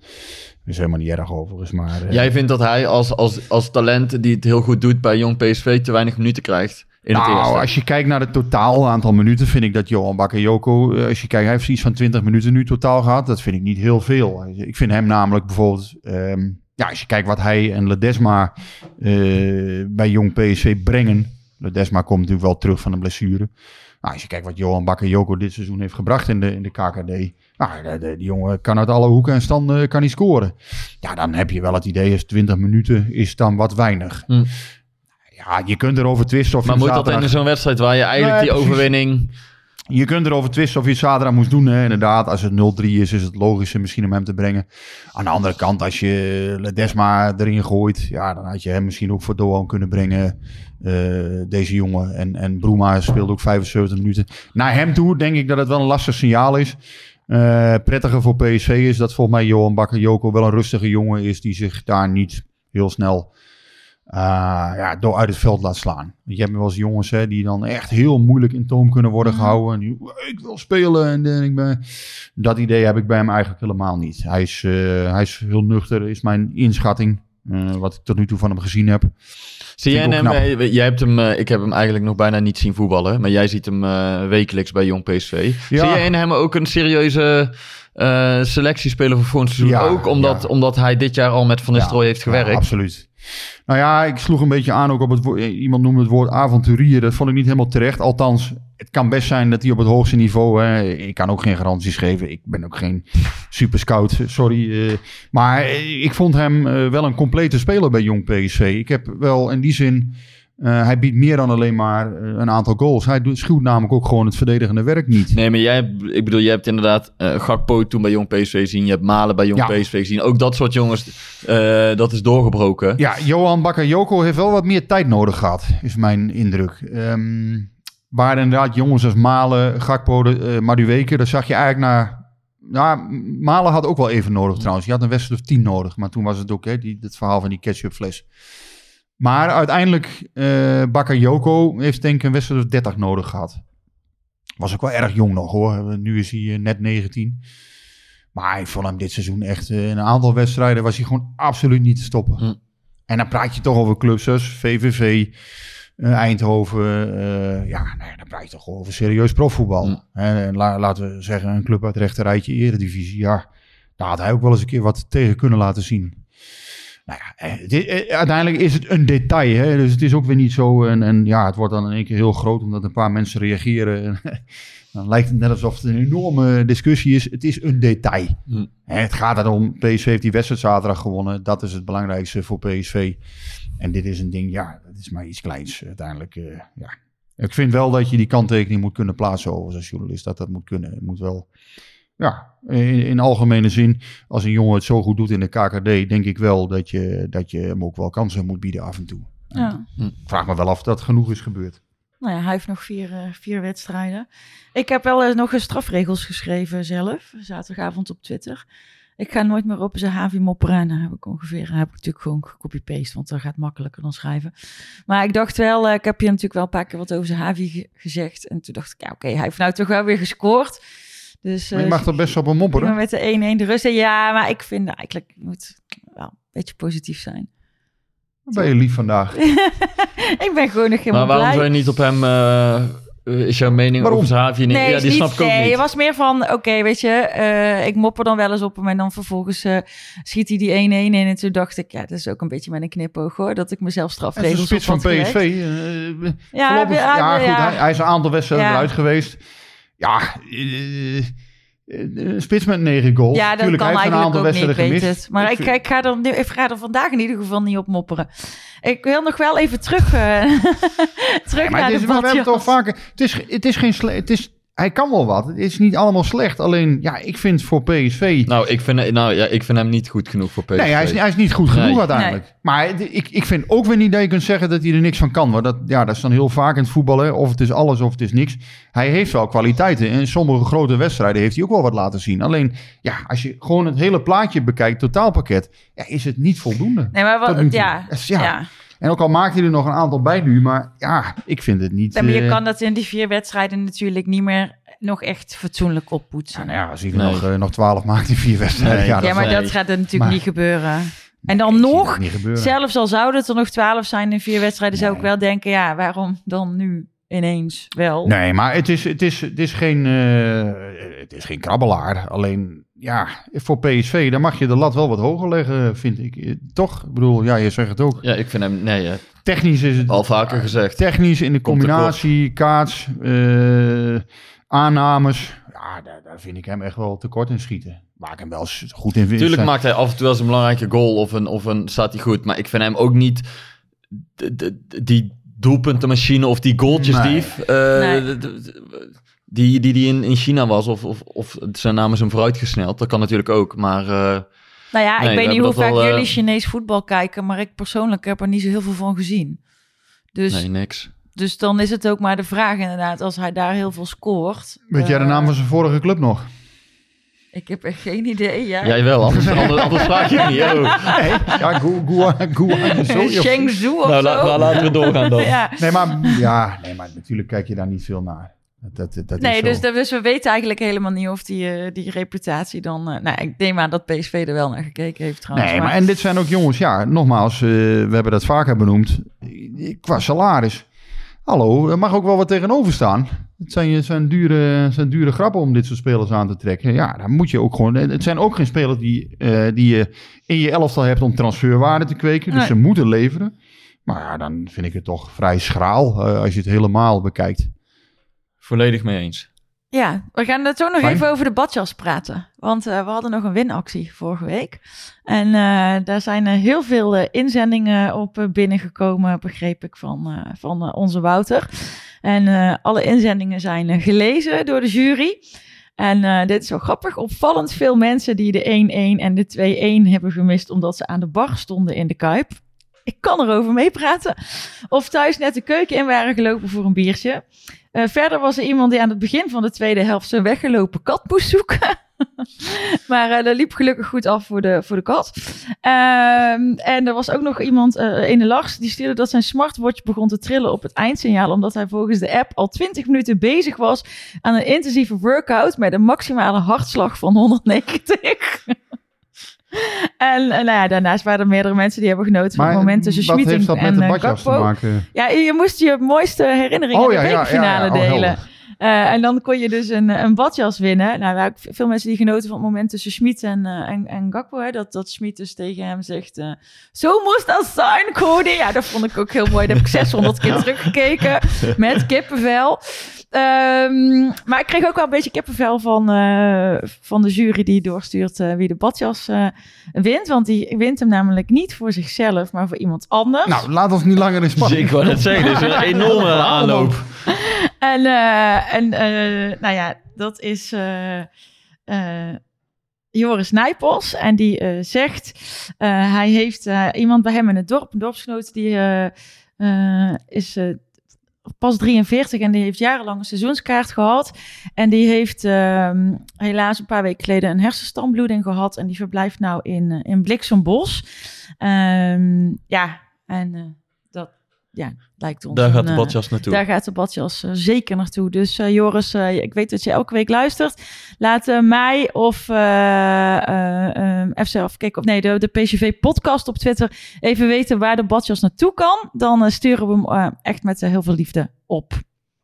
S2: Dat is helemaal niet erg overigens, maar... eh,
S4: Jij vindt dat hij als, als, als talent die het heel goed doet bij Jong PSV te weinig minuten krijgt in het
S2: nou,
S4: eerste?
S2: als je kijkt naar het totaal aantal minuten, vind ik dat Johan Bakayoko, eh, als je kijkt, hij heeft iets van 20 minuten nu totaal gehad. Dat vind ik niet heel veel. Ik vind hem namelijk bijvoorbeeld, ehm, ja, als je kijkt wat hij en Ledesma eh, bij Jong PSV brengen. Ledesma komt natuurlijk wel terug van een blessure. Nou, als je kijkt wat Johan Bakayoko dit seizoen heeft gebracht in de, in de KKD. Nou, die jongen kan uit alle hoeken en standen kan hij scoren. Ja, dan heb je wel het idee, is 20 minuten is dan wat weinig.
S4: Hm.
S2: Ja, je kunt erover twisten of je
S4: maar moet dat in zo'n wedstrijd waar je eigenlijk
S2: Nee,
S4: die overwinning...
S2: je kunt erover twisten of je het zaterdag moest doen. Hè. Inderdaad, als het 0-3 is, is het logischer misschien om hem te brengen. Aan de andere kant, als je Ledesma erin gooit, ja, dan had je hem misschien ook voor Doan kunnen brengen. Eh, deze jongen. En, en Broema speelde ook 75 minuten. Naar hem toe denk ik dat het wel een lastig signaal is. Eh prettiger voor PSV is dat volgens mij Johan Bakayoko wel een rustige jongen is die zich daar niet heel snel eh, ja, door uit het veld laat slaan. Je hebt wel eens jongens hè, die dan echt heel moeilijk in toom kunnen worden gehouden. En die, ik wil spelen. En, en ik ben... Dat idee heb ik bij hem eigenlijk helemaal niet. Hij is, hij is heel nuchter, is mijn inschatting. Eh, wat ik tot nu toe van hem gezien heb.
S4: Zie jij
S2: ik
S4: hem, jij hebt hem, eh, ik heb hem eigenlijk nog bijna niet zien voetballen, maar jij ziet hem eh, wekelijks bij Jong PSV.
S2: Ja.
S4: Zie jij in hem ook een serieuze selectiespeler voor volgend seizoen?
S2: Ja,
S4: ook omdat,
S2: ja.
S4: omdat hij dit jaar al met Van Nistelrooy heeft gewerkt.
S2: Ja, absoluut. Nou ja, ik sloeg een beetje aan ook op het woord. eh, Iemand noemde het woord avonturier. Dat vond ik niet helemaal terecht. Althans, het kan best zijn dat hij op het hoogste niveau. Hè, ik kan ook geen garanties geven. Ik ben ook geen super scout. Sorry. eh, maar ik vond hem eh, wel een complete speler bij Jong PSV. Ik heb wel in die zin. Eh, hij biedt meer dan alleen maar eh, een aantal goals. Hij schuwt namelijk ook gewoon het verdedigende werk niet.
S4: Nee, maar jij, ik bedoel, je hebt inderdaad eh Gakpo toen bij Jong PSV gezien. Je hebt Malen bij Jong
S2: Ja.
S4: PSV gezien. Ook dat soort jongens, dat is doorgebroken.
S2: Ja, Johan Bakayoko heeft wel wat meer tijd nodig gehad, is mijn indruk. Ehm waar inderdaad jongens als Malen, Gakpo, de, Madueke, daar zag je eigenlijk naar... Nou, Malen had ook wel even nodig trouwens. Die had een wedstrijd of tien nodig. Maar toen was het ook hè, die, het verhaal van die ketchupfles. Maar uiteindelijk, eh Bakayoko heeft denk ik een wedstrijd of 30 nodig gehad. Was ook wel erg jong nog hoor. Nu is hij eh, net 19. Maar ik vond hem dit seizoen echt... eh, in een aantal wedstrijden was hij gewoon absoluut niet te stoppen.
S4: Hm.
S2: En dan praat je toch over clubs als VVV, Eindhoven. ja, nou ja, dan praat je toch over serieus profvoetbal. En la- laten we zeggen, een club uit het rechterrijtje eredivisie. Ja, daar had hij ook wel eens een keer wat tegen kunnen laten zien. Nou ja, eh, eh, uiteindelijk is het een detail. Hè? Dus het is ook weer niet zo. En, en ja, het wordt dan in één keer heel groot omdat een paar mensen reageren. En dan lijkt het net alsof het een enorme discussie is. Het is een detail.
S4: Hm.
S2: Het gaat erom, PSV heeft die wedstrijd zaterdag gewonnen. Dat is het belangrijkste voor PSV. En dit is een ding, ja, dat is maar iets kleins uiteindelijk. eh, ja. Ik vind wel dat je die kanttekening moet kunnen plaatsen over als journalist. Dat dat moet kunnen. Het moet wel, ja, in, in algemene zin. Als een jongen het zo goed doet in de KKD, denk ik wel dat je, dat je hem ook wel kansen moet bieden af en toe.
S1: Ja.
S2: Ik vraag me wel af of dat genoeg is gebeurd.
S1: Nou ja, hij heeft nog vier, eh, vier wedstrijden. Ik heb wel eens nog een strafregels geschreven zelf, zaterdagavond op Twitter. Ik ga nooit meer op zijn Havi dan heb ik ongeveer, heb ik natuurlijk gewoon gecopy-paste, want dat gaat makkelijker dan schrijven. Maar ik dacht wel, eh, ik heb je natuurlijk wel een paar keer wat over zijn Havi ge- gezegd. En toen dacht ik, ja oké, hij heeft nou toch wel weer gescoord. Dus
S2: Maar je
S1: eh,
S2: mag er best op hem
S1: maar
S2: mopperen.
S1: met de 1-1 de rust. En Ja, maar ik vind eigenlijk, je moet wel een beetje positief zijn.
S2: Dan ben je lief vandaag.
S1: ik ben gewoon nog helemaal
S4: Maar waarom zou je niet op hem... eh, is jouw mening
S2: Waarom?
S4: over Zahavi?
S1: Nee,
S4: ja, die
S1: niet,
S4: snap ik ook
S1: nee,
S4: niet.
S1: het was meer van, oké, weet je, eh, ik mopper dan wel eens op hem en dan vervolgens eh, schiet hij die 1-1 in. En toen dacht ik, ja, dat is ook een beetje met een knipoog hoor, dat ik mezelf
S2: En de
S1: strafregels op
S2: spits van PSV. eh,
S1: Ja, ja,
S2: ja, goed,
S1: ja.
S2: Hij, hij is een aantal wedstrijden
S1: Ja.
S2: eruit geweest. Ja, eh, een spits met negen goals.
S1: Ja, dat
S2: Tuurlijk,
S1: kan eigenlijk ook niet, weet het. Maar ik, ik, ga er, ik ga er vandaag in ieder geval niet op mopperen. Ik wil nog wel even terug, eh, terug
S2: maar
S1: naar
S2: het is,
S1: de
S2: we hebben het al
S1: badjas.
S2: vaker. Het is, het is geen het is, Hij kan wel wat. Het is niet allemaal slecht. Alleen, ja, ik vind voor PSV...
S4: Nou, ik vind, nou ja, ik vind hem niet goed genoeg voor PSV.
S2: Nee, hij is, hij is niet goed genoeg
S4: Nee.
S2: uiteindelijk. Maar ik, ik vind ook weer niet dat je kunt zeggen dat hij er niks van kan. Want dat, ja, dat is dan heel vaak in het voetballen. Of het is alles of het is niks. Hij heeft wel kwaliteiten. En in sommige grote wedstrijden heeft hij ook wel wat laten zien. Alleen, ja, als je gewoon het hele plaatje bekijkt, totaalpakket, ja, is het niet voldoende.
S1: Nee, maar wat, ja.
S2: ja. En ook al maakt hij er nog een aantal bij nu, maar ja, ik vind het niet...
S1: Maar je
S2: eh,
S1: kan dat in die vier wedstrijden natuurlijk niet meer nog echt fatsoenlijk oppoetsen.
S2: ja, nou ja, als hij er
S4: Nee.
S2: nog, eh, nog 12 maakt in vier wedstrijden,
S4: Nee.
S2: ja,
S1: Ja, maar
S4: nee.
S1: dat gaat er natuurlijk
S2: Maar-
S1: niet gebeuren. En dan nog, zelfs al zouden het er nog twaalf zijn in vier wedstrijden, zou ik wel denken, ja, waarom dan nu ineens wel?
S2: Nee, maar het is, het is, het is, geen, eh, het is geen krabbelaar. Alleen, ja, voor PSV, dan mag je de lat wel wat hoger leggen, vind ik. Eh, Toch? Ik bedoel, ja, je zegt het ook.
S4: Ja, ik vind hem... Nee, ja,
S2: Technisch is het...
S4: al vaker gezegd.
S2: Technisch in de combinatie, kaats, eh, aannames. Ja, daar, daar vind ik hem echt wel tekort in schieten. Waar ik hem wel goed in vind.
S4: Tuurlijk maakt hij af en toe wel eens een belangrijke goal of een, of een staat hij goed. Maar ik vind hem ook niet de- de- de- die doelpuntenmachine of die goaltjesdief. eh,
S1: Nee.
S4: de- die die, die in, in China was of, of, of zijn naam is hem vooruitgesneld. Dat kan natuurlijk ook. Maar eh,
S1: Nou ja,
S4: Nee,
S1: ik
S4: we
S1: weet niet hoe vaak
S4: wel, eh,
S1: jullie Chinees voetbal kijken, maar ik persoonlijk heb er niet zo heel veel van gezien. Dus,
S4: nee, niks.
S1: dus dan is het ook maar de vraag inderdaad, als hij daar heel veel scoort.
S2: Weet jij de
S1: eh,
S2: naam van zijn vorige club nog?
S1: Ik heb echt geen idee, ja.
S4: Jij wel, anders, anders, anders vraag je het niet. Oh.
S2: Nee, ja, Gu- Guan- Guan- zo-
S1: Shenzhou of
S4: Nou,
S1: zo.
S4: la- la- laten we doorgaan dan.
S1: ja.
S2: Nee, maar, ja, nee, maar natuurlijk kijk je daar niet veel naar. Dat, dat,
S1: Nee, dus, dus we weten eigenlijk helemaal niet of die, eh, die reputatie dan... eh, nou, ik neem aan dat PSV er wel naar gekeken heeft trouwens.
S2: Nee, maar en dit zijn ook jongens, ja, nogmaals, eh, we hebben dat vaker benoemd. Qua salaris. Hallo, er mag ook wel wat tegenover staan. Het zijn, het zijn, dure, het zijn dure grappen om dit soort spelers aan te trekken. Ja, dan moet je ook gewoon. Het zijn ook geen spelers die, die je in je elftal hebt om transferwaarde te kweken. Dus
S1: Nee.
S2: ze moeten leveren. Maar ja, dan vind ik het toch vrij schraal als je het helemaal bekijkt.
S4: Volledig mee eens.
S1: Ja, we gaan het zo nog
S2: Fijn.
S1: even over de badjas praten. Want eh, we hadden nog een winactie vorige week. En eh, daar zijn heel veel eh, inzendingen op binnengekomen, begreep ik, van, van onze Wouter. En alle inzendingen zijn gelezen door de jury. En dit is wel grappig. Opvallend veel mensen die de 1-1 en de 2-1 hebben gemist omdat ze aan de bar stonden in de Kuip. Ik kan erover meepraten. Of thuis net de keuken in waren gelopen voor een biertje. Eh, verder was er iemand die aan het begin van de tweede helft zijn weggelopen kat moest zoeken. maar eh, dat liep gelukkig goed af voor de, voor de kat. Ehm, en er was ook nog iemand, eh in de Lars, die stuurde dat zijn smartwatch begon te trillen op het eindsignaal. Omdat hij volgens de app al 20 minuten bezig was aan een intensieve workout met een maximale hartslag van 190. En, en nou ja, daarnaast waren er meerdere mensen die hebben genoten van het moment tussen Schmid en, eh, Gakpo.
S2: maken?
S1: Ja, je moest je mooiste herinneringen
S2: Oh
S1: de
S2: ja, ja,
S1: bekerfinale
S2: ja. Oh,
S1: delen.
S2: helder.
S1: Eh, en dan kon je dus een, een badjas winnen. Nou, veel mensen die genoten van het moment tussen Schmid en, eh, en, en Gakpo. Hè, dat, dat Schmid dus tegen hem zegt, eh, zo moest dat zijn, Cody. Ja, dat vond ik ook heel mooi. Dat heb ik 600 keer teruggekeken met kippenvel. Ehm, maar ik kreeg ook wel een beetje kippenvel van, eh, van de jury die doorstuurt eh, wie de badjas eh, wint. Want die wint hem namelijk niet voor zichzelf, maar voor iemand anders.
S2: Nou, laat ons niet langer in spanning.
S4: Ik wou net zeggen, dit is een enorme aanloop.
S1: En, eh, en eh, nou ja, dat is eh, Joris Nijpels. En die zegt, hij heeft iemand bij hem in het dorp, een dorpsgenoot, die is pas 43 en die heeft jarenlang een seizoenskaart gehad. En die heeft ehm, helaas een paar weken geleden een hersenstammbloeding gehad. En die verblijft nou in, in Bliksembos. Ehm, ja, en ja, lijkt ons
S4: Daar gaat
S1: een,
S4: de
S1: eh,
S4: badjas naartoe.
S1: daar gaat de badjas eh, zeker naartoe. Dus eh, Joris, eh, ik weet dat je elke week luistert. Laat mij of eh eh, eh, FC Afkik, of nee, de, de PCV-podcast op Twitter even weten waar de badjas naartoe kan. Dan sturen we hem eh, echt met heel veel liefde op.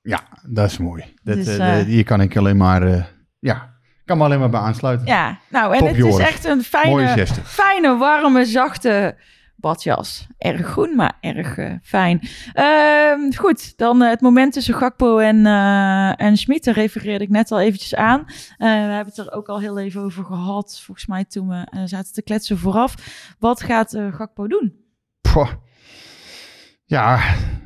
S2: Ja, dat is mooi. Dat,
S1: Dus,
S2: hier kan ik alleen maar, eh, ja, kan me alleen maar bij aansluiten.
S1: Ja, nou, en
S2: Top,
S1: het
S2: Joris.
S1: is echt een fijne, fijne, warme, zachte badjas. Erg groen, maar erg eh, fijn. Ehm, goed, dan eh, het moment tussen Gakpo en, eh en Schmid. Daar refereerde ik net al eventjes aan. We hebben het er ook al heel even over gehad. Volgens mij toen we zaten te kletsen vooraf. Wat gaat Gakpo doen?
S2: Ja,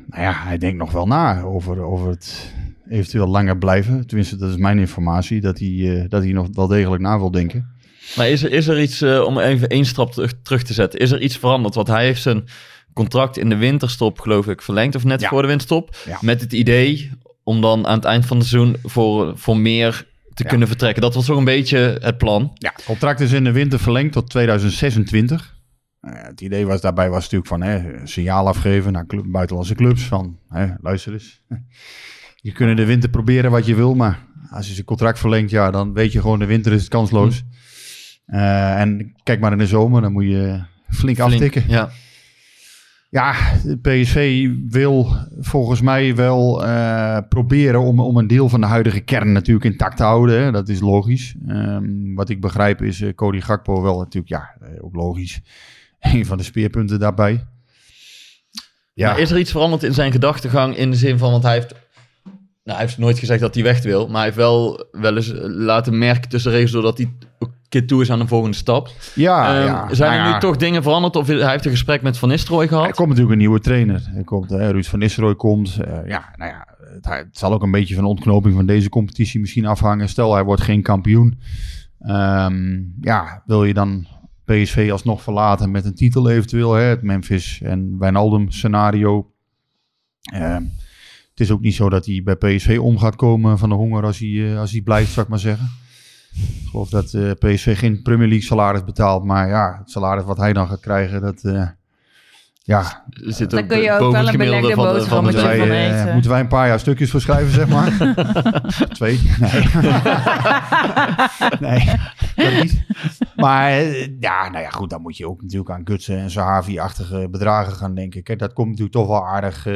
S2: nou ja, hij denkt nog wel na over, over het eventueel langer blijven. Tenminste, dat is mijn informatie, dat hij, dat hij nog wel degelijk na wil denken.
S4: Maar is er, is er iets, eh, om even één stap terug, terug te zetten, is er iets veranderd? Want hij heeft zijn contract in de winterstop, geloof ik, verlengd of net
S2: Ja.
S4: voor de winterstop.
S2: Ja.
S4: Met het idee om dan aan het eind van het seizoen voor, voor meer te
S2: Ja.
S4: kunnen vertrekken. Dat was een beetje het plan.
S2: Ja, het contract is in de winter verlengd tot 2026. Eh, het idee was daarbij was natuurlijk van hè, een signaal afgeven naar club, buitenlandse clubs. Van hè, luister eens, je kunt in de winter proberen wat je wil, maar als je zijn contract verlengt, ja, dan weet je gewoon de winter is het kansloos. Eh, en kijk maar in de zomer, dan moet je flink, aftikken.
S4: Ja.
S2: Ja, de PSV wil volgens mij wel eh, proberen om, om een deel van de huidige kern natuurlijk intact te houden. Hè. Dat is logisch. Ehm, wat ik begrijp is eh, Cody Gakpo wel natuurlijk, ja, ook logisch. Een van de speerpunten daarbij. Ja,
S4: Maar is er iets veranderd in zijn gedachtegang in de zin van, want hij heeft, nou, hij heeft nooit gezegd dat hij weg wil, maar hij heeft wel wel eens eh, laten merken tussen regels doordat hij een keer toe is aan een volgende stap.
S2: ja,
S4: Ehm,
S2: ja.
S4: zijn
S2: Nou
S4: er
S2: ja,
S4: nu toch dingen veranderd of hij heeft een gesprek met Van Nistelrooy gehad?
S2: Er komt natuurlijk een nieuwe trainer. Er komt, eh, Ruud van Nistelrooy komt. Eh, ja, nou ja, het, het zal ook een beetje van de ontknoping van deze competitie misschien afhangen. Stel, hij wordt geen kampioen. Ehm, ja, wil je dan PSV alsnog verlaten met een titel eventueel? Hè? Het Memphis en Wijnaldum scenario. Ehm, het is ook niet zo dat hij bij PSV om gaat komen van de honger als hij, eh, als hij blijft, zou ik maar zeggen. Ik geloof dat eh, PSV geen Premier League salaris betaalt. Maar ja, het salaris wat hij dan gaat krijgen, dat... eh, ja,
S4: Zit
S1: kun je ook
S4: boven
S1: wel een
S4: gemiddelde
S1: belegde boterhammetje
S2: Moeten wij,
S1: van
S2: eh,
S1: eten.
S2: moeten wij een paar jaar stukjes voor schrijven, zeg maar? Twee? Nee. nee, dat niet. Maar eh, ja, nou ja, goed, dan moet je ook natuurlijk aan Gutsen en Sahavi-achtige bedragen gaan denken. Kijk, dat komt natuurlijk toch wel aardig. eh,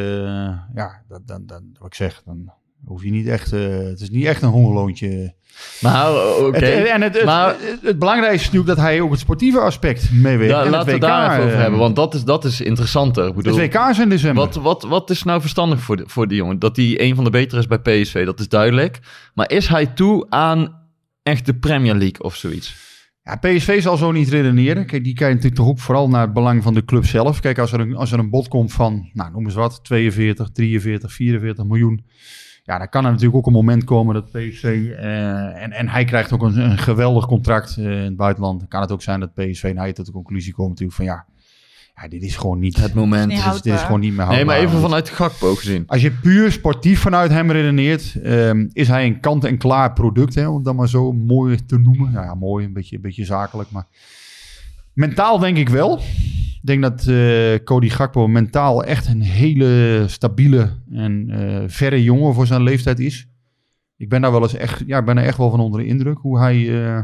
S2: ja, dat, dan, dan, wat ik zeg, dan hoef je niet echt... eh, het is niet echt een hongerloontje.
S4: Maar oké.
S2: Het- en het, het,
S4: maar
S2: het, het belangrijkste is natuurlijk dat hij ook het sportieve aspect meeweegt.
S4: Ja,
S2: En
S4: laten we daar even over
S2: eh,
S4: hebben, want dat is, dat is interessanter. Ik bedoel,
S2: Het WK is in december.
S4: wat, wat, wat is nou verstandig voor, de, voor die jongen? Dat hij een van de betere is bij PSV, dat is duidelijk. Maar is hij toe aan echt de Premier League of zoiets?
S2: Ja, PSV zal zo niet redeneren. Kijk, die kijkt natuurlijk toch ook vooral naar het belang van de club zelf. Kijk, als er een, als er een bod komt van, nou, noem eens wat, 42, 43, 44 miljoen. Ja, dan kan er natuurlijk ook een moment komen dat PSV... eh, en, en hij krijgt ook een, een geweldig contract eh, in het buitenland. Dan kan het ook zijn dat PSV naar tot de conclusie komt natuurlijk van... Ja, ja dit is gewoon niet...
S4: Het moment.
S1: Niet
S2: dit, is, dit is
S1: houdbaar.
S2: gewoon niet meer
S4: Nee, maar
S2: houdbaar.
S4: even vanuit Gakpo gezien.
S2: Als je puur sportief vanuit hem redeneert, ehm, is hij een kant-en-klaar product, hè, om het dan maar zo mooi te noemen. Nou ja, mooi, een beetje, een beetje zakelijk, maar mentaal denk ik wel. Ik denk dat eh, Cody Gakpo mentaal echt een hele stabiele en eh, verre jongen voor zijn leeftijd is. Ik ben daar wel eens echt, ja, ik ben er echt wel van onder de indruk hoe hij, eh,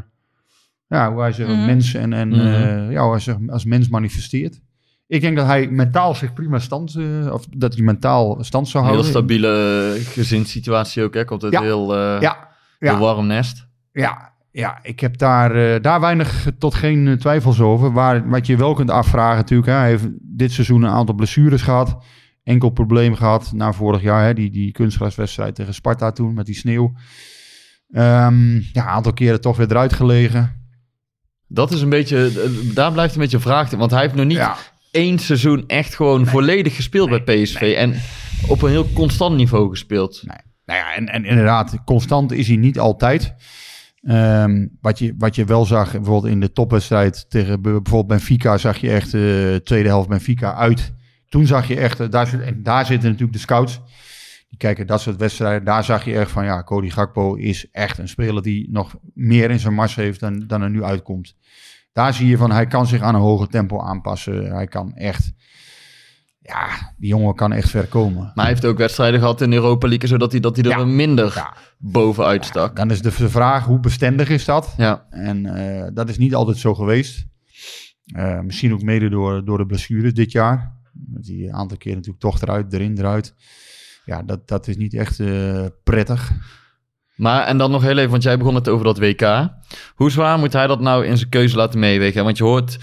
S2: Ja, hoe hij zich als
S1: Mhm.
S2: mens en, en
S4: Mhm.
S2: eh, ja, hoe hij zich als mens manifesteert. Ik denk dat hij mentaal zich prima stand, eh, of dat hij mentaal stand zou
S4: Een heel
S2: houden.
S4: stabiele gezinssituatie ook, hè? Komt
S2: Ja.
S4: heel, eh,
S2: Ja,
S4: heel
S2: ja.
S4: warm nest.
S2: Ja, ja, ik heb daar, eh, daar weinig tot geen eh, twijfels over. Waar, wat je wel kunt afvragen natuurlijk. Hè, hij heeft dit seizoen een aantal blessures gehad. Enkel probleem gehad na vorig jaar. Hè, die, die kunstgraswedstrijd tegen Sparta toen met die sneeuw. Ehm, ja, een aantal keren toch weer eruit gelegen.
S4: Dat is een beetje, eh, daar blijft een beetje een vraag. Want hij heeft nog niet
S2: Ja,
S4: één seizoen echt gewoon volledig gespeeld bij PSV. En op een heel constant niveau gespeeld.
S2: nou ja, en, en inderdaad, constant is hij niet altijd. Ehm, wat, je, wat je wel zag, bijvoorbeeld in de topwedstrijd tegen bijvoorbeeld Benfica, zag je echt de tweede helft Benfica uit. Toen zag je echt, eh, daar, zit, daar zitten natuurlijk de scouts. Die kijken dat soort wedstrijden. Daar zag je echt van, ja, Cody Gakpo is echt een speler die nog meer in zijn mars heeft dan, dan er nu uitkomt. Daar zie je van, hij kan zich aan een hoger tempo aanpassen. Hij kan echt, ja, die jongen kan echt ver komen.
S4: Maar hij heeft ook wedstrijden gehad in Europa League, zodat hij, dat hij er
S2: Ja.
S4: minder
S2: Ja.
S4: bovenuit stak.
S2: Dan is de vraag, hoe bestendig is dat?
S4: Ja.
S2: En eh, dat is niet altijd zo geweest. Eh, misschien ook mede door, door de blessures dit jaar. Die een aantal keer natuurlijk toch eruit, erin, eruit. Ja, dat, dat is niet echt eh, prettig.
S4: Maar, en dan nog heel even, want jij begon het over dat WK. Hoe zwaar moet hij dat nou in zijn keuze laten meewegen? Want je hoort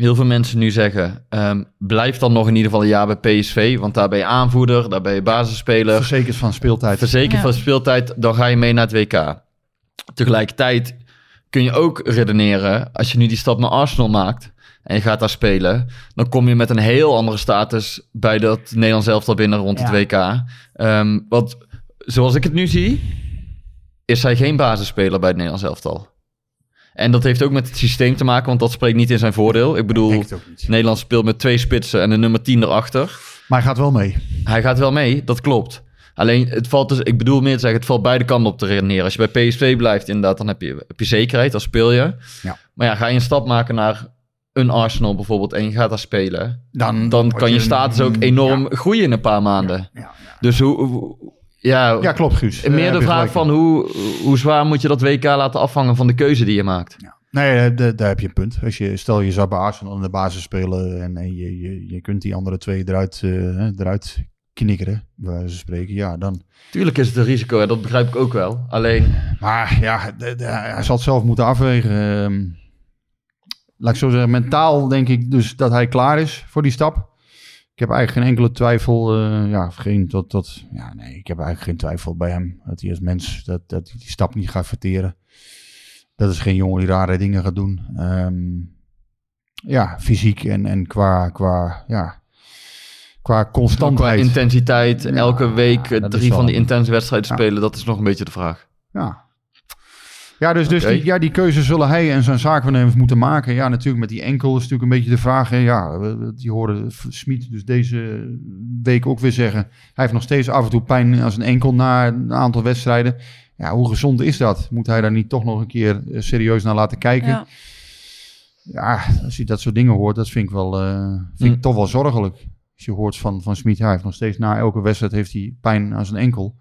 S4: heel veel mensen nu zeggen, ehm, blijf dan nog in ieder geval een jaar bij PSV, want daar ben je aanvoerder, daar ben je basisspeler.
S2: Verzekerd van speeltijd.
S4: Verzekerd
S1: Ja.
S4: van speeltijd, dan ga je mee naar het WK. Tegelijkertijd kun je ook redeneren, als je nu die stap naar Arsenal maakt en je gaat daar spelen, dan kom je met een heel andere status bij dat Nederlands elftal binnen rond het. WK. Ehm, want zoals ik het nu zie, is hij geen basisspeler bij het Nederlands elftal. En dat heeft ook met het systeem te maken, want dat spreekt niet in zijn voordeel. Ik bedoel. Nederland speelt met twee spitsen en een nummer 10 erachter.
S2: Maar hij gaat wel mee.
S4: Hij gaat wel mee, dat klopt. Alleen, het valt dus, ik bedoel meer te zeggen, het valt beide kanten op te redeneren. Als je bij PSV blijft, inderdaad, dan heb je, heb je zekerheid, dan speel je.
S2: Ja.
S4: Maar ja, ga je een stap maken naar een Arsenal bijvoorbeeld en je gaat daar spelen,
S2: Dan,
S4: dan kan je status ook enorm groeien in een paar maanden.
S2: Ja, ja.
S4: Dus hoe, hoe- ja,
S2: Ja, klopt, Guus. Daar
S4: meer de vraag van hoe, hoe zwaar moet je dat WK laten afhangen van de keuze die je maakt?
S2: Nee, eh, da- daar heb je een punt. Als je, stel je zou bij Arsenal in de basis spelen en, en je, je, je kunt die andere twee eruit, eh, eruit knikkeren, wijze van spreken. Ja, dan,
S4: Tuurlijk is het een risico, hè, dat begrijp ik ook wel. Alleen,
S2: Maar ja, hij zal het zelf moeten afwegen. Ehm, laat ik zo zeggen, mentaal denk ik dus dat hij klaar is voor die stap. Ik heb eigenlijk geen enkele twijfel. eh, ja, geen, tot, tot, ja, nee, ik heb eigenlijk geen twijfel bij hem. Dat hij als mens dat, dat die stap niet gaat verteren. Dat is geen jongen die rare dingen gaat doen. Ehm, ja, fysiek en, en qua, qua, ja, qua
S4: qua
S2: constantheid.
S4: intensiteit,
S2: Ja,
S4: elke week drie van die intense wedstrijden spelen, dat is nog een beetje de vraag.
S2: Ja. Ja, dus, dus die, ja, die keuze zullen hij en zijn zaakwaarnemers moeten maken. Ja, natuurlijk met die enkel is natuurlijk een beetje de vraag. Hè. Ja, die horen Smit dus deze week ook weer zeggen. Hij heeft nog steeds af en toe pijn aan zijn enkel na een aantal wedstrijden. Ja, hoe gezond is dat? Moet hij daar niet toch nog een keer eh, serieus naar laten kijken? Ja,
S1: Ja.
S2: als je dat soort dingen hoort, dat vind ik wel, eh, vind ik
S4: Hm.
S2: toch wel zorgelijk. Als je hoort van, van Smit, hij heeft nog steeds na elke wedstrijd heeft hij pijn aan zijn enkel.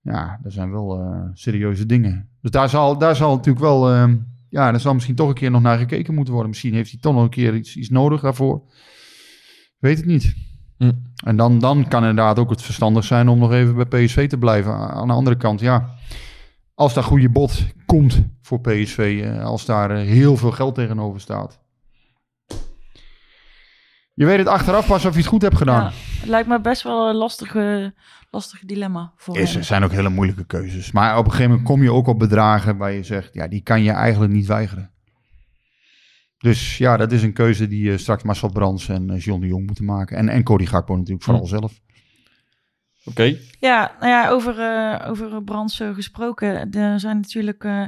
S2: Ja, dat zijn wel eh, serieuze dingen. Dus daar zal, daar zal natuurlijk wel, eh, ja, daar zal misschien toch een keer nog naar gekeken moeten worden. Misschien heeft hij toch nog een keer iets, iets nodig daarvoor. Weet het niet.
S4: Hm.
S2: En dan, dan kan inderdaad ook het verstandig zijn om nog even bij PSV te blijven. Aan de andere kant, ja, als daar goede bod komt voor PSV, eh, als daar eh, heel veel geld tegenover staat. Je weet het achteraf pas of je het goed hebt gedaan.
S1: Ja, het lijkt me best wel een lastige, lastige dilemma voor
S2: Is, er zijn ook hele moeilijke keuzes. Maar op een gegeven moment kom je ook op bedragen waar je zegt, ja, die kan je eigenlijk niet weigeren. Dus ja, dat is een keuze die eh, straks Marcel Brands en John de Jong moeten maken. En, en Cody Gakpo natuurlijk vooral zelf.
S4: Oké.
S1: Ja, nou ja, over, eh over Brands gesproken. Er zijn natuurlijk eh,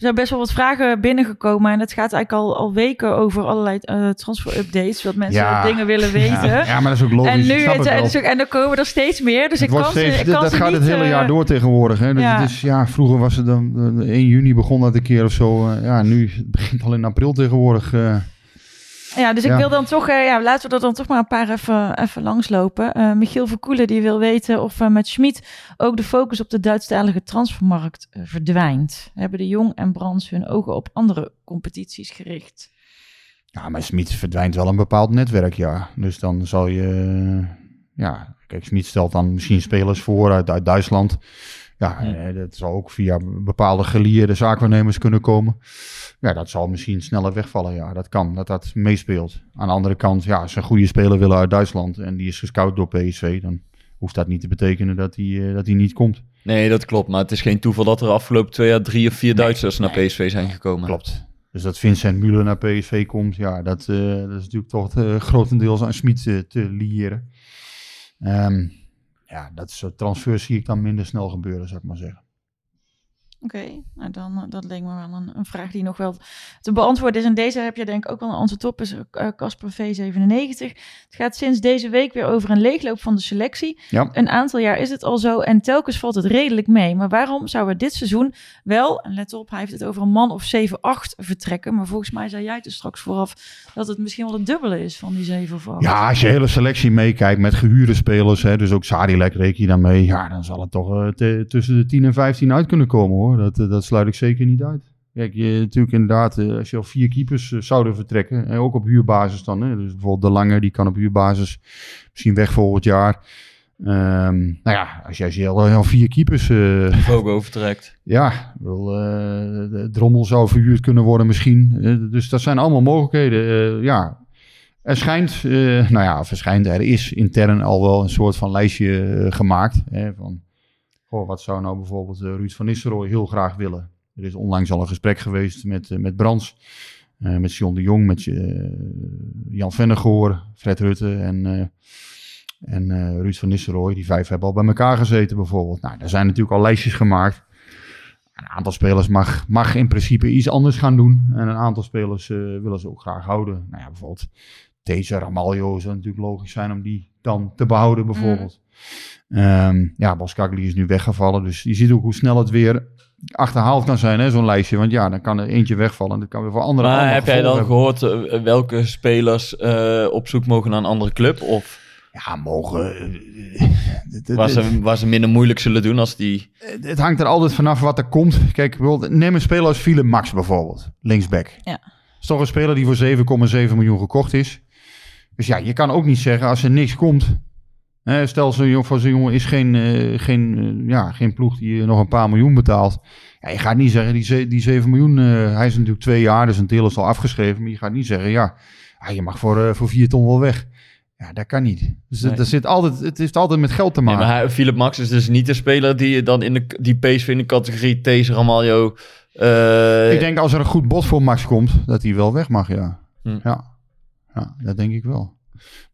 S1: er zijn best wel wat vragen binnengekomen. En het gaat eigenlijk al, al weken over allerlei eh transfer-updates. Dat mensen
S2: Ja.
S1: dingen willen weten.
S2: Ja, ja, maar dat is ook logisch.
S1: en, nu, het, en,
S2: wel.
S1: dus ook- en dan komen er steeds meer. Dus
S2: Het
S1: ik kan
S2: steeds,
S1: ik kan
S2: dat gaat het hele
S1: eh,
S2: jaar door tegenwoordig. Hè? Dus,
S1: ja.
S2: is, ja, vroeger was het dan eh, 1 juni begon dat een keer of zo. eh, ja, nu het begint al in april tegenwoordig. eh.
S1: Ja, dus ik
S2: Ja.
S1: wil dan toch, eh, ja, laten we er dan toch maar een paar even, even langslopen. Eh Michiel Verkoelen die wil weten of eh, met Schmid ook de focus op de Duitsstalige transfermarkt verdwijnt. Hebben de Jong en Brands hun ogen op andere competities gericht?
S2: Ja, maar Smit verdwijnt wel een bepaald netwerk, ja. Dus dan zal je... Ja, kijk, Smit stelt dan misschien spelers voor uit, uit Duitsland. Ja, eh, dat zal ook via bepaalde gelieerde zaakwaarnemers kunnen komen. Ja, dat zal misschien sneller wegvallen, ja. Dat kan, dat dat meespeelt. Aan de andere kant, ja, als ze een goede speler willen uit Duitsland... en die is gescout door PSV, dan hoeft dat niet te betekenen dat hij eh, dat hij niet komt.
S4: Nee, dat klopt. Maar het is geen toeval dat er afgelopen twee jaar drie of vier Duitsers naar PSV zijn gekomen.
S2: Klopt. Dus dat Vincent Müller naar PSV komt, ja, dat, eh, dat is natuurlijk toch eh, grotendeels aan Smit te liëren. Ehm, ja, dat soort transfers zie ik dan minder snel gebeuren, zou ik maar zeggen.
S1: Oké, nou dan, eh, dat leek me wel een, een vraag die nog wel te beantwoorden is. En deze heb je denk ik ook wel een antwoord op, is eh, Casper V97. Het gaat sinds deze week weer over een leegloop van de selectie.
S2: Ja.
S1: Een aantal jaar is het al zo en telkens valt het redelijk mee. Maar waarom zou er dit seizoen wel, en let op, hij heeft het over een man of 7, 8 vertrekken. Maar volgens mij zei jij het er straks vooraf dat het misschien wel het dubbele is van die 7 of 8.
S2: Ja, als je hele selectie meekijkt met gehuurde spelers, hè, dus ook Sadilek reken je dan mee, ja, dan zal het toch eh, tussen de 10 en 15 uit kunnen komen hoor. Dat, eh, dat sluit ik zeker niet uit. Kijk, je, natuurlijk inderdaad, eh, als je al vier keepers eh, zouden vertrekken, en ook op huurbasis dan, hè, dus bijvoorbeeld De Lange, die kan op huurbasis misschien weg volgend jaar. Ehm, nou ja, als jij al, al vier keepers
S4: Fogo vertrekt.
S2: ja, de Drommel zou verhuurd kunnen worden misschien. Dus dat zijn allemaal mogelijkheden. Ja, er schijnt, nou ja, er schijnt, er is intern al wel een soort van lijstje gemaakt. Hè, van, goh, wat zou nou bijvoorbeeld eh, Ruud van Nistelrooy heel graag willen? Er is onlangs al een gesprek geweest met, eh, met Brands, eh, met John de Jong, met eh, Jan Vennegoor, Fred Rutte en... en Ruud van Nistelrooy, die vijf hebben al bij elkaar gezeten bijvoorbeeld. Nou, daar zijn natuurlijk al lijstjes gemaakt. Een aantal spelers mag, mag in principe iets anders gaan doen. En een aantal spelers willen ze ook graag houden. Nou ja, bijvoorbeeld deze Ramaljo zou natuurlijk logisch zijn om die dan te behouden bijvoorbeeld. Ehm, ja, Boskagli is nu weggevallen. Dus je ziet ook hoe snel het weer achterhaald kan zijn, hè, zo'n lijstje. Want ja, dan kan er eentje wegvallen. En dat kan weer voor anderen
S4: Maar
S2: allemaal
S4: heb jij dan
S2: hebben.
S4: gehoord eh, welke spelers eh, op zoek mogen naar een andere club? Of
S2: Ja, mogen... eh,
S4: waar ze, waar ze minder moeilijk zullen doen als die...
S2: Het- hangt er altijd vanaf wat er komt. Kijk, neem een speler als Philip Max bijvoorbeeld, linksback.
S1: Ja.
S2: Dat is toch een speler die voor 7,7 miljoen gekocht is. Dus ja, je kan ook niet zeggen als er niks komt. Hè, stel, zo'n jongen, voor zo'n jongen is geen, eh, geen, eh, ja, geen ploeg die je nog een paar miljoen betaalt. Ja, je gaat niet zeggen, die, ze- die 7 miljoen, eh, hij is natuurlijk twee jaar, dus een deel is al afgeschreven. Maar je gaat niet zeggen, ja, ah, je mag voor, eh, voor 4 ton wel weg. Ja, dat kan niet. Dus
S4: Nee.
S2: dat, zit altijd, het heeft altijd met geld te
S4: Nee,
S2: maken.
S4: maar hij, Philip Max is dus niet de speler die je dan in de, die PSV in de categorie These Ramaljo... eh,
S2: Ik denk als er een goed bod voor Max komt, dat hij wel weg mag, ja.
S4: Hm.
S2: Ja. Ja, dat denk ik wel.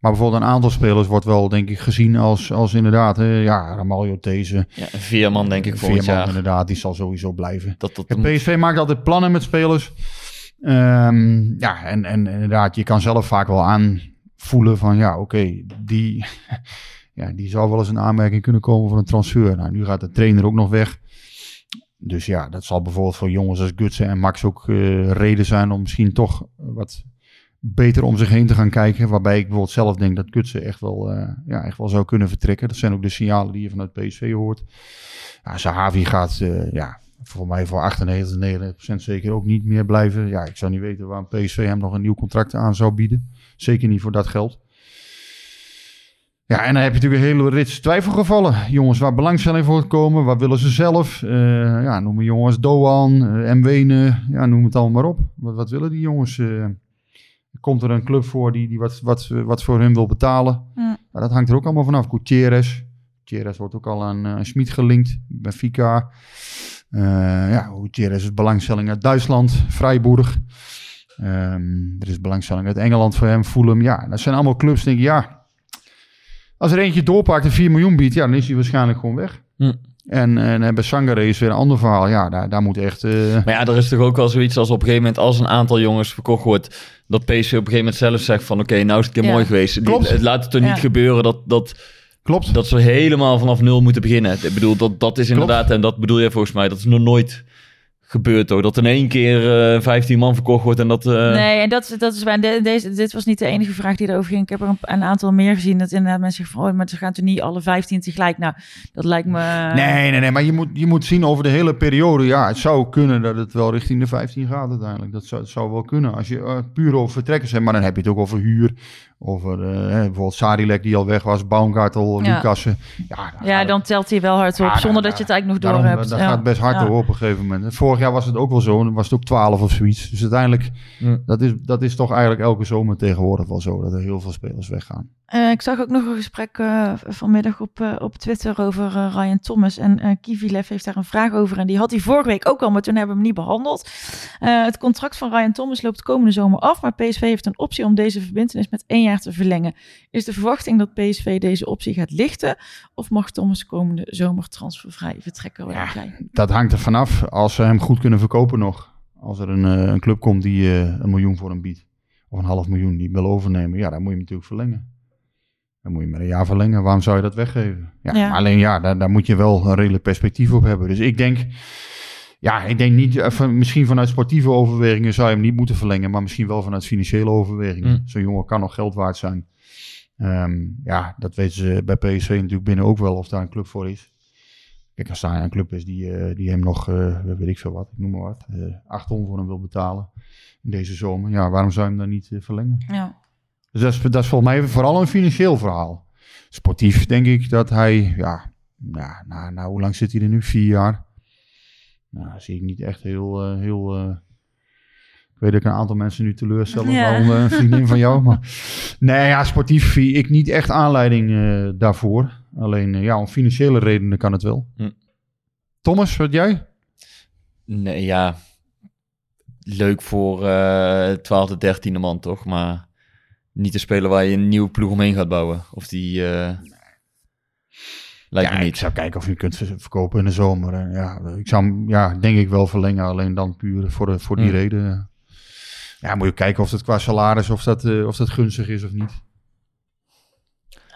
S2: Maar bijvoorbeeld een aantal spelers wordt wel, denk ik, gezien als, als inderdaad, hè, ja, Ramaljo, These,
S4: ja, een Veerman denk ik volgend
S2: Veerman,
S4: jaar.
S2: inderdaad, die zal sowieso blijven.
S4: Dat, dat,
S2: Ja, PSV maakt altijd plannen met spelers. Ehm, ja, en, en inderdaad, je kan zelf vaak wel aanvoelen van, ja, oké, die, ja, die zou wel eens een aanmerking kunnen komen voor een transfer. Nou, nu gaat de trainer ook nog weg. Dus ja, dat zal bijvoorbeeld voor jongens als Gutsen en Max ook eh, reden zijn om misschien toch wat beter om zich heen te gaan kijken. Waarbij ik bijvoorbeeld zelf denk dat Gutsen echt wel, eh, ja, echt wel zou kunnen vertrekken. Dat zijn ook de signalen die je vanuit PSV hoort. Ja, Zahavi gaat, eh, ja, voor mij voor 98, 99% zeker ook niet meer blijven. Ja, ik zou niet weten waarom PSV hem nog een nieuw contract aan zou bieden. Zeker niet voor dat geld. Ja, en dan heb je natuurlijk een hele rits twijfelgevallen. Jongens waar belangstelling voor komen. Waar willen ze zelf? Eh, ja, noem jongens Doan, uh, Mwene. Ja, noem het allemaal maar op. Wat, wat willen die jongens? Komt er een club voor die, die wat, wat, wat voor hun wil betalen?
S1: Ja.
S2: Ja, dat hangt er ook allemaal vanaf. Gutierrez. Gutierrez wordt ook al aan uh, Schmid gelinkt. Benfica. Uh, ja, Gutierrez is belangstelling uit Duitsland. Freiburg. Um, er is belangstelling uit Engeland voor hem. Fulham. Ja, dat zijn allemaal clubs. Denk ik, ja... Als er eentje doorpakt en 4 miljoen biedt, ja, dan is hij waarschijnlijk gewoon weg.
S4: Hm.
S2: En, en bij Sangare is weer een ander verhaal. Ja, daar, daar moet echt... Uh...
S4: Maar ja, er is toch ook wel zoiets als op een gegeven moment... als een aantal jongens verkocht wordt... dat PSV op een gegeven moment zelf zegt van... oké, okay, nou is het een keer
S1: ja.
S4: mooi geweest.
S2: Klopt.
S4: Die, laat het er niet gebeuren dat, dat,
S2: Klopt.
S4: dat ze helemaal vanaf nul moeten beginnen. Ik bedoel, dat, dat is inderdaad... en dat bedoel je volgens mij, dat is nog nooit gebeurt toch? Dat in één keer eh 15 man verkocht wordt en dat... eh,
S1: Nee, en dat, dat is waar. de- deze, dit was niet de enige vraag die erover ging. Ik heb er een, een aantal meer gezien. Dat inderdaad mensen zeggen van, oh, maar ze gaan toch niet alle 15 tegelijk. Nou, dat lijkt me...
S2: Nee, nee, nee, maar je moet, je moet zien over de hele periode. Ja, het zou kunnen dat het wel richting de 15 gaat uiteindelijk. Dat zou, het zou wel kunnen. Als je eh, puur over vertrekkers hebt, maar dan heb je het ook over huur. Over eh, hè, bijvoorbeeld Sadilek die al weg was, Baumgartel,
S1: Ja.
S2: Lucassen. Ja, dan
S1: Ja,
S2: gaat
S1: dan telt hij wel hard op,
S2: Ja,
S1: zonder dat je het eigenlijk nog
S2: Daarom,
S1: door hebt.
S2: Dat
S1: Ja.
S2: gaat best hard
S1: Ja.
S2: door op een gegeven moment. Vorig jaar was het ook wel zo. Dan was het ook 12 of zoiets. Dus uiteindelijk,
S4: Ja.
S2: dat, is, dat is toch eigenlijk elke zomer tegenwoordig wel zo. Dat er heel veel spelers weggaan.
S1: Eh, ik zag ook nog een gesprek eh, vanmiddag op, eh, op Twitter over eh, Ryan Thomas. En eh Kivilev heeft daar een vraag over. En die had hij vorige week ook al, maar toen hebben we hem niet behandeld. Eh, het contract van Ryan Thomas loopt komende zomer af. Maar PSV heeft een optie om deze verbindenis met één jaar te verlengen. Is de verwachting dat PSV deze optie gaat lichten? Of mag Thomas komende zomer transfervrij vertrekken?
S2: Ja. Dat hangt er vanaf als ze hem goed kunnen verkopen nog. Als er een, eh, een club komt die eh, een miljoen voor hem biedt. Of een half miljoen die wil overnemen. Ja, dan moet je hem natuurlijk verlengen. Dan moet je met een jaar verlengen. Waarom zou je dat weggeven? Ja,
S1: Ja.
S2: maar Alleen ja, daar, daar moet je wel een redelijk perspectief op hebben. Dus ik denk... Ja, ik denk niet... eh, misschien vanuit sportieve overwegingen zou je hem niet moeten verlengen. Maar misschien wel vanuit financiële overwegingen.
S4: Mm.
S2: Zo'n jongen kan nog geld waard zijn. Ehm, ja, dat weten ze bij PSV natuurlijk binnen ook wel of daar een club voor is. Kijk, als daar een club is die, eh, die hem nog, eh, weet ik veel wat, ik noem maar wat, eh 8 ton voor hem wil betalen in deze zomer. Ja, waarom zou je hem dan niet verlengen?
S1: Ja.
S2: Dus dat is, dat is volgens mij vooral een financieel verhaal. Sportief denk ik dat hij, ja, nou, nou, nou hoe lang zit hij er nu? Vier jaar. Nou, zie ik niet echt heel, eh, heel eh, ik weet dat ik een aantal mensen nu teleurstel,
S1: Ja.
S2: waaronder een vriendin van jou. Maar nee, ja, sportief zie ik niet echt aanleiding eh, daarvoor. Alleen, ja, om financiële redenen kan het wel.
S4: Hm.
S2: Thomas, wat jij?
S4: Nee, ja. Leuk voor eh 12e, 13e man toch? Maar niet te spelen waar je een nieuwe ploeg omheen gaat bouwen. Of die... eh, Lijkt
S2: ja,
S4: me
S2: ik
S4: niet.
S2: zou kijken of je kunt ver- verkopen in de zomer. En ja, ik zou hem, ja, denk ik wel verlengen. Alleen dan puur voor, de, voor die
S4: Hmm.
S2: reden. Ja, moet je kijken of het qua salaris, of dat, eh, of dat gunstig is of niet.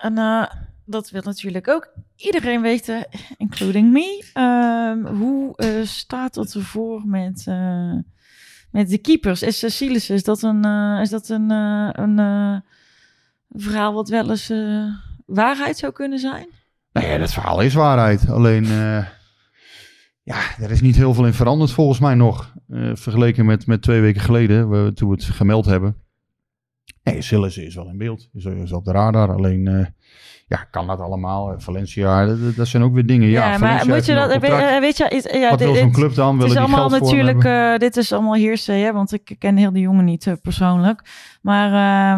S1: En eh, dat wil natuurlijk ook iedereen weten, including me. Ehm, hoe eh, staat het ervoor met, eh, met de keepers? Is Cecilis, is dat een, is dat een, eh, een verhaal wat wel eens eh, waarheid zou kunnen zijn?
S2: Nou ja, dat verhaal is waarheid. Alleen, eh, ja, er is niet heel veel in veranderd volgens mij nog. eh, vergeleken met, met twee weken geleden, we, toen we het gemeld hebben. Nee, Sillissen is wel in beeld. Is, is op de radar. Alleen, eh, ja, kan dat allemaal? Valencia, dat, dat zijn ook weer dingen. Ja,
S1: maar
S2: Valencia
S1: moet je dat, weet, eh, weet je, is, ja,
S2: Wat
S1: dit-
S2: wil zo'n club dan?
S1: Het
S2: Willen
S1: is
S2: die
S1: allemaal
S2: geld voor hem
S1: natuurlijk, eh, dit is allemaal heersen, hè, want ik ken heel de jongen niet eh, persoonlijk. Maar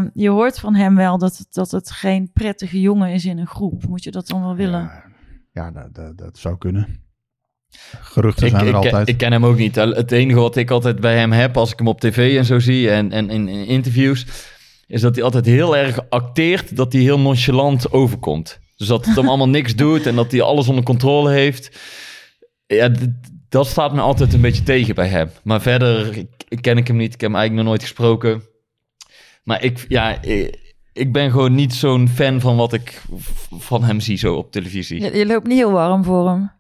S1: eh, je hoort van hem wel dat, het- dat het geen prettige jongen is in een groep. Moet je dat dan wel willen?
S2: Ja, ja dat, dat, dat zou kunnen. Geruchten
S4: Ik,
S2: zijn er
S4: ik,
S2: altijd.
S4: ik ken hem ook niet. Het enige wat ik altijd bij hem heb, als ik hem op tv en zo zie en, en in, in interviews, is dat hij altijd heel erg acteert dat hij heel nonchalant overkomt. Dus dat het hem allemaal niks doet en dat hij alles onder controle heeft. Ja, dat staat me altijd een beetje tegen bij hem. Maar verder ik- ken ik hem niet. Ik heb hem eigenlijk nog nooit gesproken. Maar ik, ja, ik, ik ben gewoon niet zo'n fan van wat ik van hem zie zo op televisie.
S1: Je, je loopt niet heel warm voor hem.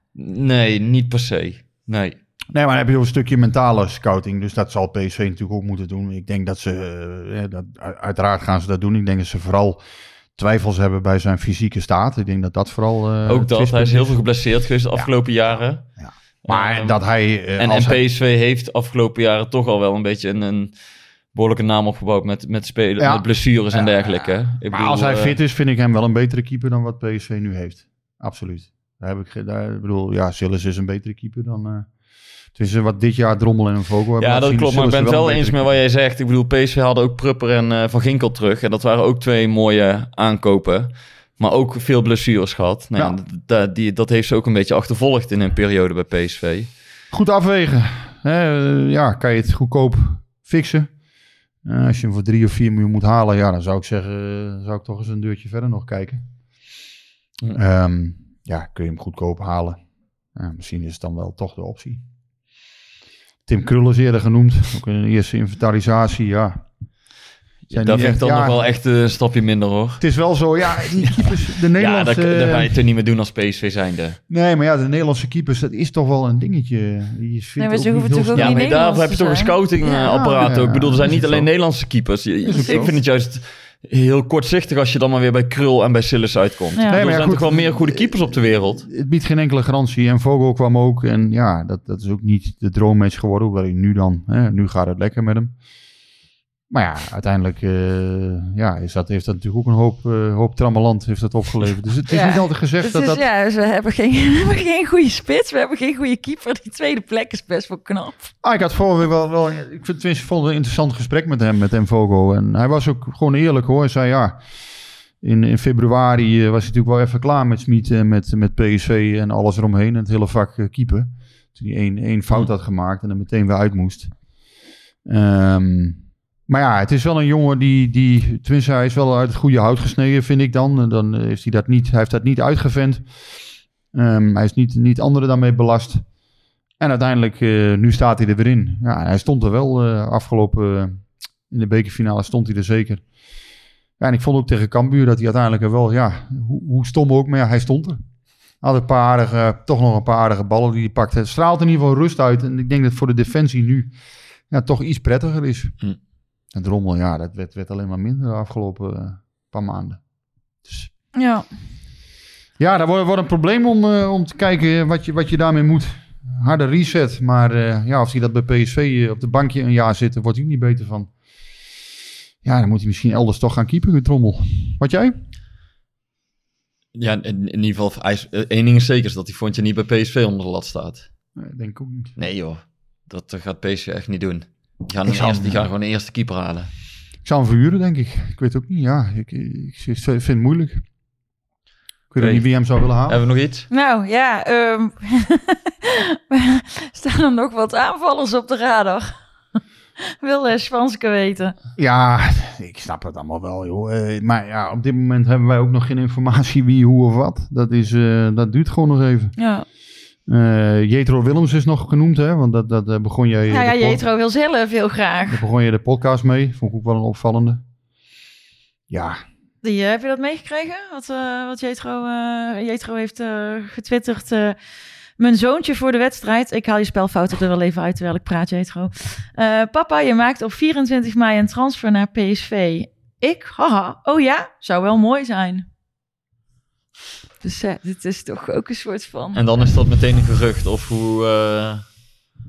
S4: Nee, niet per se. Nee.
S2: Nee, maar dan heb je ook een stukje mentale scouting. Dus dat zal PSV natuurlijk ook moeten doen. Ik denk dat ze, eh, dat, uiteraard gaan ze dat doen. Ik denk dat ze vooral twijfels hebben bij zijn fysieke staat. Ik denk dat dat vooral eh,
S4: Ook dat. Hij is heel veel geblesseerd geweest de afgelopen jaren.
S2: Maar
S4: Ehm,
S2: dat hij... eh,
S4: en,
S2: als
S4: en
S2: hij-
S4: PSV heeft de afgelopen jaren toch al wel een beetje een, een behoorlijke naam opgebouwd met, met spelen,
S2: Ja.
S4: met blessures en
S2: Ja,
S4: dergelijke.
S2: ja.
S4: Ik
S2: maar
S4: bedoel,
S2: als hij fit is, vind ik hem wel een betere keeper dan wat PSV nu heeft. Absoluut. Daar heb ik, daar, ik bedoel, ja, Sillis is een betere keeper dan... eh het is wat dit jaar Drommel en een Vogel hebben
S4: Ja, dat klopt. Maar ik ben het wel
S2: een
S4: eens met wat jij zegt. Ik bedoel, PSV hadden ook Prupper en eh, Van Ginkel terug. En dat waren ook twee mooie aankopen. Maar ook veel blessures gehad. Nou, ja.
S2: Ja.
S4: d- da- die, dat heeft ze ook een beetje achtervolgd in een periode bij PSV.
S2: Goed afwegen. Eh, ja, kan je het goedkoop fixen? Eh, als je hem voor drie of vier miljoen moet halen, ja, dan zou ik zeggen, eh, zou ik toch eens een deurtje verder nog kijken.
S4: Ja.
S2: Ehm, ja, kun je hem goedkoop halen? Misschien is het dan wel toch de optie. Tim Krul is eerder genoemd, ook in een eerste inventarisatie, ja. Zijn
S4: dat vind ik
S2: echt-
S4: dan
S2: ja,
S4: nog wel echt een stapje minder hoor.
S2: Het is wel zo, ja, die keepers, de
S4: Ja,
S2: Nederlandse...
S4: dat, dat ga je toch niet meer doen als PSV zijnde.
S2: Nee, maar ja, de Nederlandse keepers, dat is toch wel een dingetje. Die vindt
S1: maar
S2: ook
S1: ze
S2: niet
S1: hoeven toch ook
S4: Ja,
S1: niet
S4: maar daarvoor heb je toch een scoutingapparaat
S2: Ja,
S4: ook. Ik bedoel, er zijn niet alleen
S2: zo.
S4: Nederlandse keepers. Ik vind het juist heel kortzichtig als je dan maar weer bij Krul en bij Sillis uitkomt.
S1: Ja.
S4: Ik bedoel,
S2: Nee, maar
S4: er zijn
S2: goed.
S4: toch wel meer goede keepers op de wereld.
S2: Het biedt geen enkele garantie. En Vogel kwam ook. En ja, dat, dat is ook niet de droommatch geworden. Hoewel hij nu dan, hè, nu gaat het lekker met hem. Maar ja, uiteindelijk eh, ja, is dat, heeft dat natuurlijk ook een hoop, eh hoop trammeland heeft dat opgeleverd. Dus het is
S1: Ja.
S2: niet altijd gezegd
S1: Het
S2: dat
S1: is,
S2: dat...
S1: Ja, dus we hebben, geen, we hebben geen goede spits, we hebben geen goede keeper. Die tweede plek is best wel knap.
S2: Ah, ik had vorige week wel, wel ik vind, tenminste, vond het een interessant gesprek met hem, met hem Vogel. En hij was ook gewoon eerlijk hoor. Hij zei ja, in, in februari eh, was hij natuurlijk wel even klaar met Smit en met, met PSV en alles eromheen. En het hele vak keeper. Toen hij één, één fout had gemaakt en er meteen weer uit moest. Ehm, maar ja, het is wel een jongen die, die, hij is wel uit het goede hout gesneden, vind ik dan. Dan heeft hij dat niet, hij heeft dat niet uitgevent. Ehm, hij is niet, niet anderen daarmee belast. En uiteindelijk, eh, nu staat hij er weer in. Ja, hij stond er wel eh, afgelopen, eh, in de bekerfinale stond hij er zeker. Ja, en ik vond ook tegen Cambuur dat hij uiteindelijk er wel, ja, hoe, hoe stom ook, maar hij stond er. Had een paar aardige, toch nog een paar aardige ballen die hij pakte. Het straalt in ieder geval rust uit. En ik denk dat voor de defensie nu ja, toch iets prettiger is.
S4: Hm.
S2: En Drommel, ja, dat werd, werd alleen maar minder de afgelopen eh, paar maanden. Dus
S1: Ja,
S2: ja, dat wordt, wordt een probleem om, eh, om te kijken wat je, wat je daarmee moet. Harde reset. Maar eh, ja, als hij dat bij PSV op de bankje een jaar zit, dan wordt hij niet beter van. Ja, dan moet hij misschien elders toch gaan keeper, met Trommel. Wat jij?
S4: Ja, in, in ieder geval, hij één ding is zeker, is dat hij vond je niet bij PSV onder de lat staat.
S2: Nee, denk ik ook niet.
S4: Nee joh, dat gaat PSV echt niet doen. Die gaan,
S2: zou
S4: eerste, die gaan gewoon een eerste keeper halen.
S2: Ik zou hem verhuren, denk ik. Ik weet ook niet. Ja, ik, ik vind het moeilijk. Ik weet niet wie hem zou willen halen.
S4: Hebben we nog iets?
S1: nou ja, ehm staan er nog wat aanvallers op de radar? Wil uh, Svanske weten.
S2: Ja, ik snap het allemaal wel, joh. Eh, maar ja, op dit moment hebben wij ook nog geen informatie wie, hoe of wat. Dat, is, eh, dat duurt gewoon nog even.
S1: Ja,
S2: Eh Jetro Willems is nog genoemd, hè? Want dat, dat eh, begon jij.
S1: nou ja, Jetro wil zelf heel graag.
S2: Daar begon je de podcast mee. Vond ik ook wel een opvallende. Ja,
S1: Die, eh, heb je dat meegekregen? Wat, wat Jetro, Jetro heeft getwitterd. mijn zoontje voor de wedstrijd. Ik haal je spelfouten er wel even uit terwijl ik praat, Jetro. Papa, je maakt op 24 mei een transfer naar PSV. Ik? Haha. Oh ja? Zou wel mooi zijn. Dus eh, dit is toch ook een soort van...
S4: En dan is dat meteen een gerucht of hoe... eh,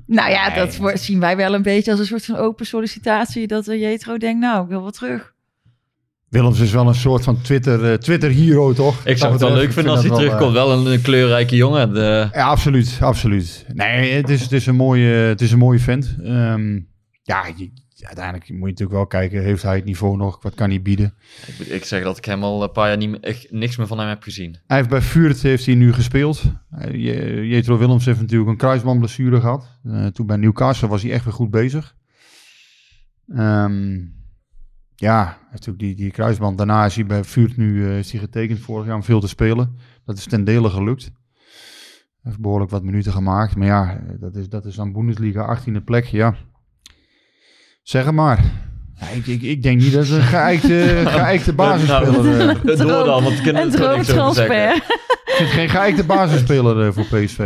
S1: Nou ja, dat zien wij wel een beetje als een soort van open sollicitatie. Dat eh, Jetro denkt, nou, ik wil wat terug.
S2: Willems is wel een soort van Twitter, eh, Twitter hero, toch?
S4: ik zou het wel leuk vinden als hij terugkomt. Wel een, een kleurrijke jongen. De,
S2: Ja, absoluut, absoluut. Nee, het is, het is, een, mooie, het is een mooie vent. Ehm, ja, je- uiteindelijk moet je natuurlijk wel kijken, heeft hij het niveau nog? Wat kan hij bieden?
S4: ik, ik zeg dat ik hem al een paar jaar niet, echt niks meer van hem heb gezien.
S2: Hij heeft bij Vuurt heeft hij nu gespeeld. Eh, Je- Jetro Willems heeft natuurlijk een kruisbandblessure gehad. Eh, toen bij Newcastle was hij echt weer goed bezig. Ehm, ja, natuurlijk die, die kruisband. Daarna is hij bij Vuurt nu eh, is hij getekend vorig jaar om veel te spelen. Dat is ten dele gelukt. Hij heeft behoorlijk wat minuten gemaakt. Maar ja, dat is, dat is dan Bundesliga 18e plek. Ja, zeg het maar. Ja, ik, ik, ik denk niet dat het een geëikte, geëikte basisspeler is.
S4: door dan, want niks over zeggen.
S1: droomtransfer.
S2: Het is geen geëikte basisspeler eh, voor PSV.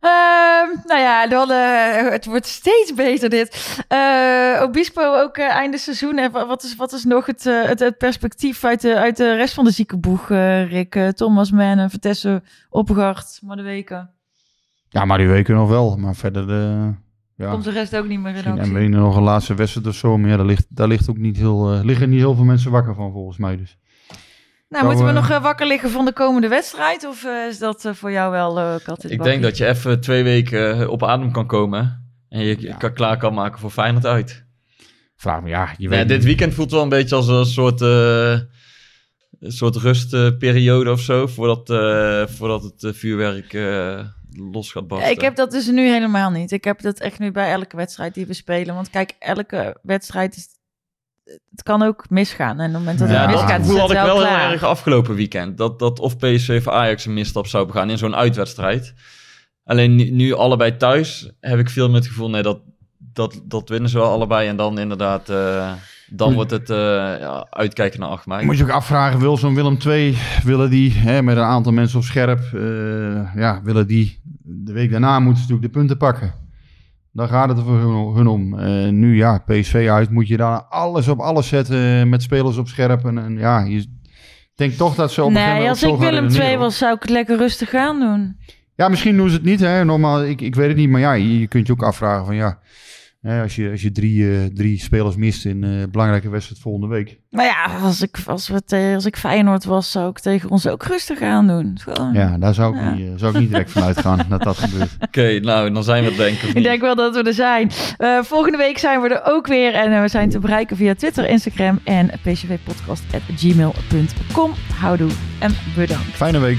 S1: Ehm, nou ja, dan, eh, het wordt steeds beter dit. Eh, Obispo ook einde seizoen. En wa- wat, is, wat is nog het, het, het perspectief uit de, uit de rest van de ziekenboeg, eh, Rick? Thomas Oppegaard, maar de weken.
S2: Ja, maar die weken nog wel. Maar verder, ja,
S1: Komt de rest ook niet meer in actie.
S2: en nog een laatste wedstrijd of zo. Maar ja, daar ligt, daar ligt ook niet heel, eh, liggen niet heel veel mensen wakker van volgens mij. Dus.
S1: Nou,
S2: Zou,
S1: moeten we nog eh, wakker liggen van de komende wedstrijd? Of eh, is dat voor jou wel kat het
S4: Ik denk dat je even twee weken op adem kan komen. En je
S2: Ja.
S4: kan klaar kan maken voor Feyenoord uit.
S2: Vraag me, ja, je
S4: Ja,
S2: weet
S4: dit weekend voelt wel een beetje als een soort, eh, een soort rustperiode of zo. Voordat, eh, voordat het vuurwerk eh, los gaat barsten.
S1: ik heb dat dus nu helemaal niet. Ik heb dat echt nu bij elke wedstrijd die we spelen. Want kijk, elke wedstrijd is... Het kan ook misgaan. En op het moment dat
S2: Ja,
S1: het
S4: dat
S1: misgaat,
S4: gevoel
S1: het
S4: had ik
S1: wel
S4: heel erg afgelopen weekend. Dat, dat of PSV of Ajax een misstap zou begaan in zo'n uitwedstrijd. Alleen nu, nu allebei thuis heb ik veel met het gevoel... Nee, dat, dat, dat winnen ze wel allebei. En dan inderdaad... eh, dan wordt het eh, ja, uitkijken naar 8 mei.
S2: Moet je ook afvragen, wil zo'n Willem II, willen die hè, met een aantal mensen op scherp, eh, ja, willen die de week daarna moeten ze natuurlijk de punten pakken. Dan gaat het er voor hun, om. Eh, nu ja, PSV uit, moet je daar alles op alles zetten met spelers op scherp. En, en ja, je denkt toch dat ze op
S1: Nee, als ik
S2: gaan
S1: Willem
S2: redeneren.
S1: II was, zou ik het lekker rustig aan doen.
S2: Ja, misschien doen ze het niet, hè. Normaal, ik, ik weet het niet, maar ja, je, je kunt je ook afvragen van ja, als je, als je drie, eh, drie spelers mist in een belangrijke wedstrijd volgende week.
S1: Maar ja, als ik, als, we te- als ik Feyenoord was, zou ik tegen ons ook rustig aan doen. Gewoon.
S2: Ja, daar zou ik,
S1: Ja.
S2: Niet, eh, zou ik niet direct van uitgaan dat dat gebeurt.
S4: Oké, nou, dan zijn we het denk ik.
S1: Ik denk wel dat we er zijn. Eh, volgende week zijn we er ook weer. En eh, we zijn te bereiken via Twitter, Instagram en pcvpodcast.gmail.com. Houdoe en bedankt.
S2: Fijne week.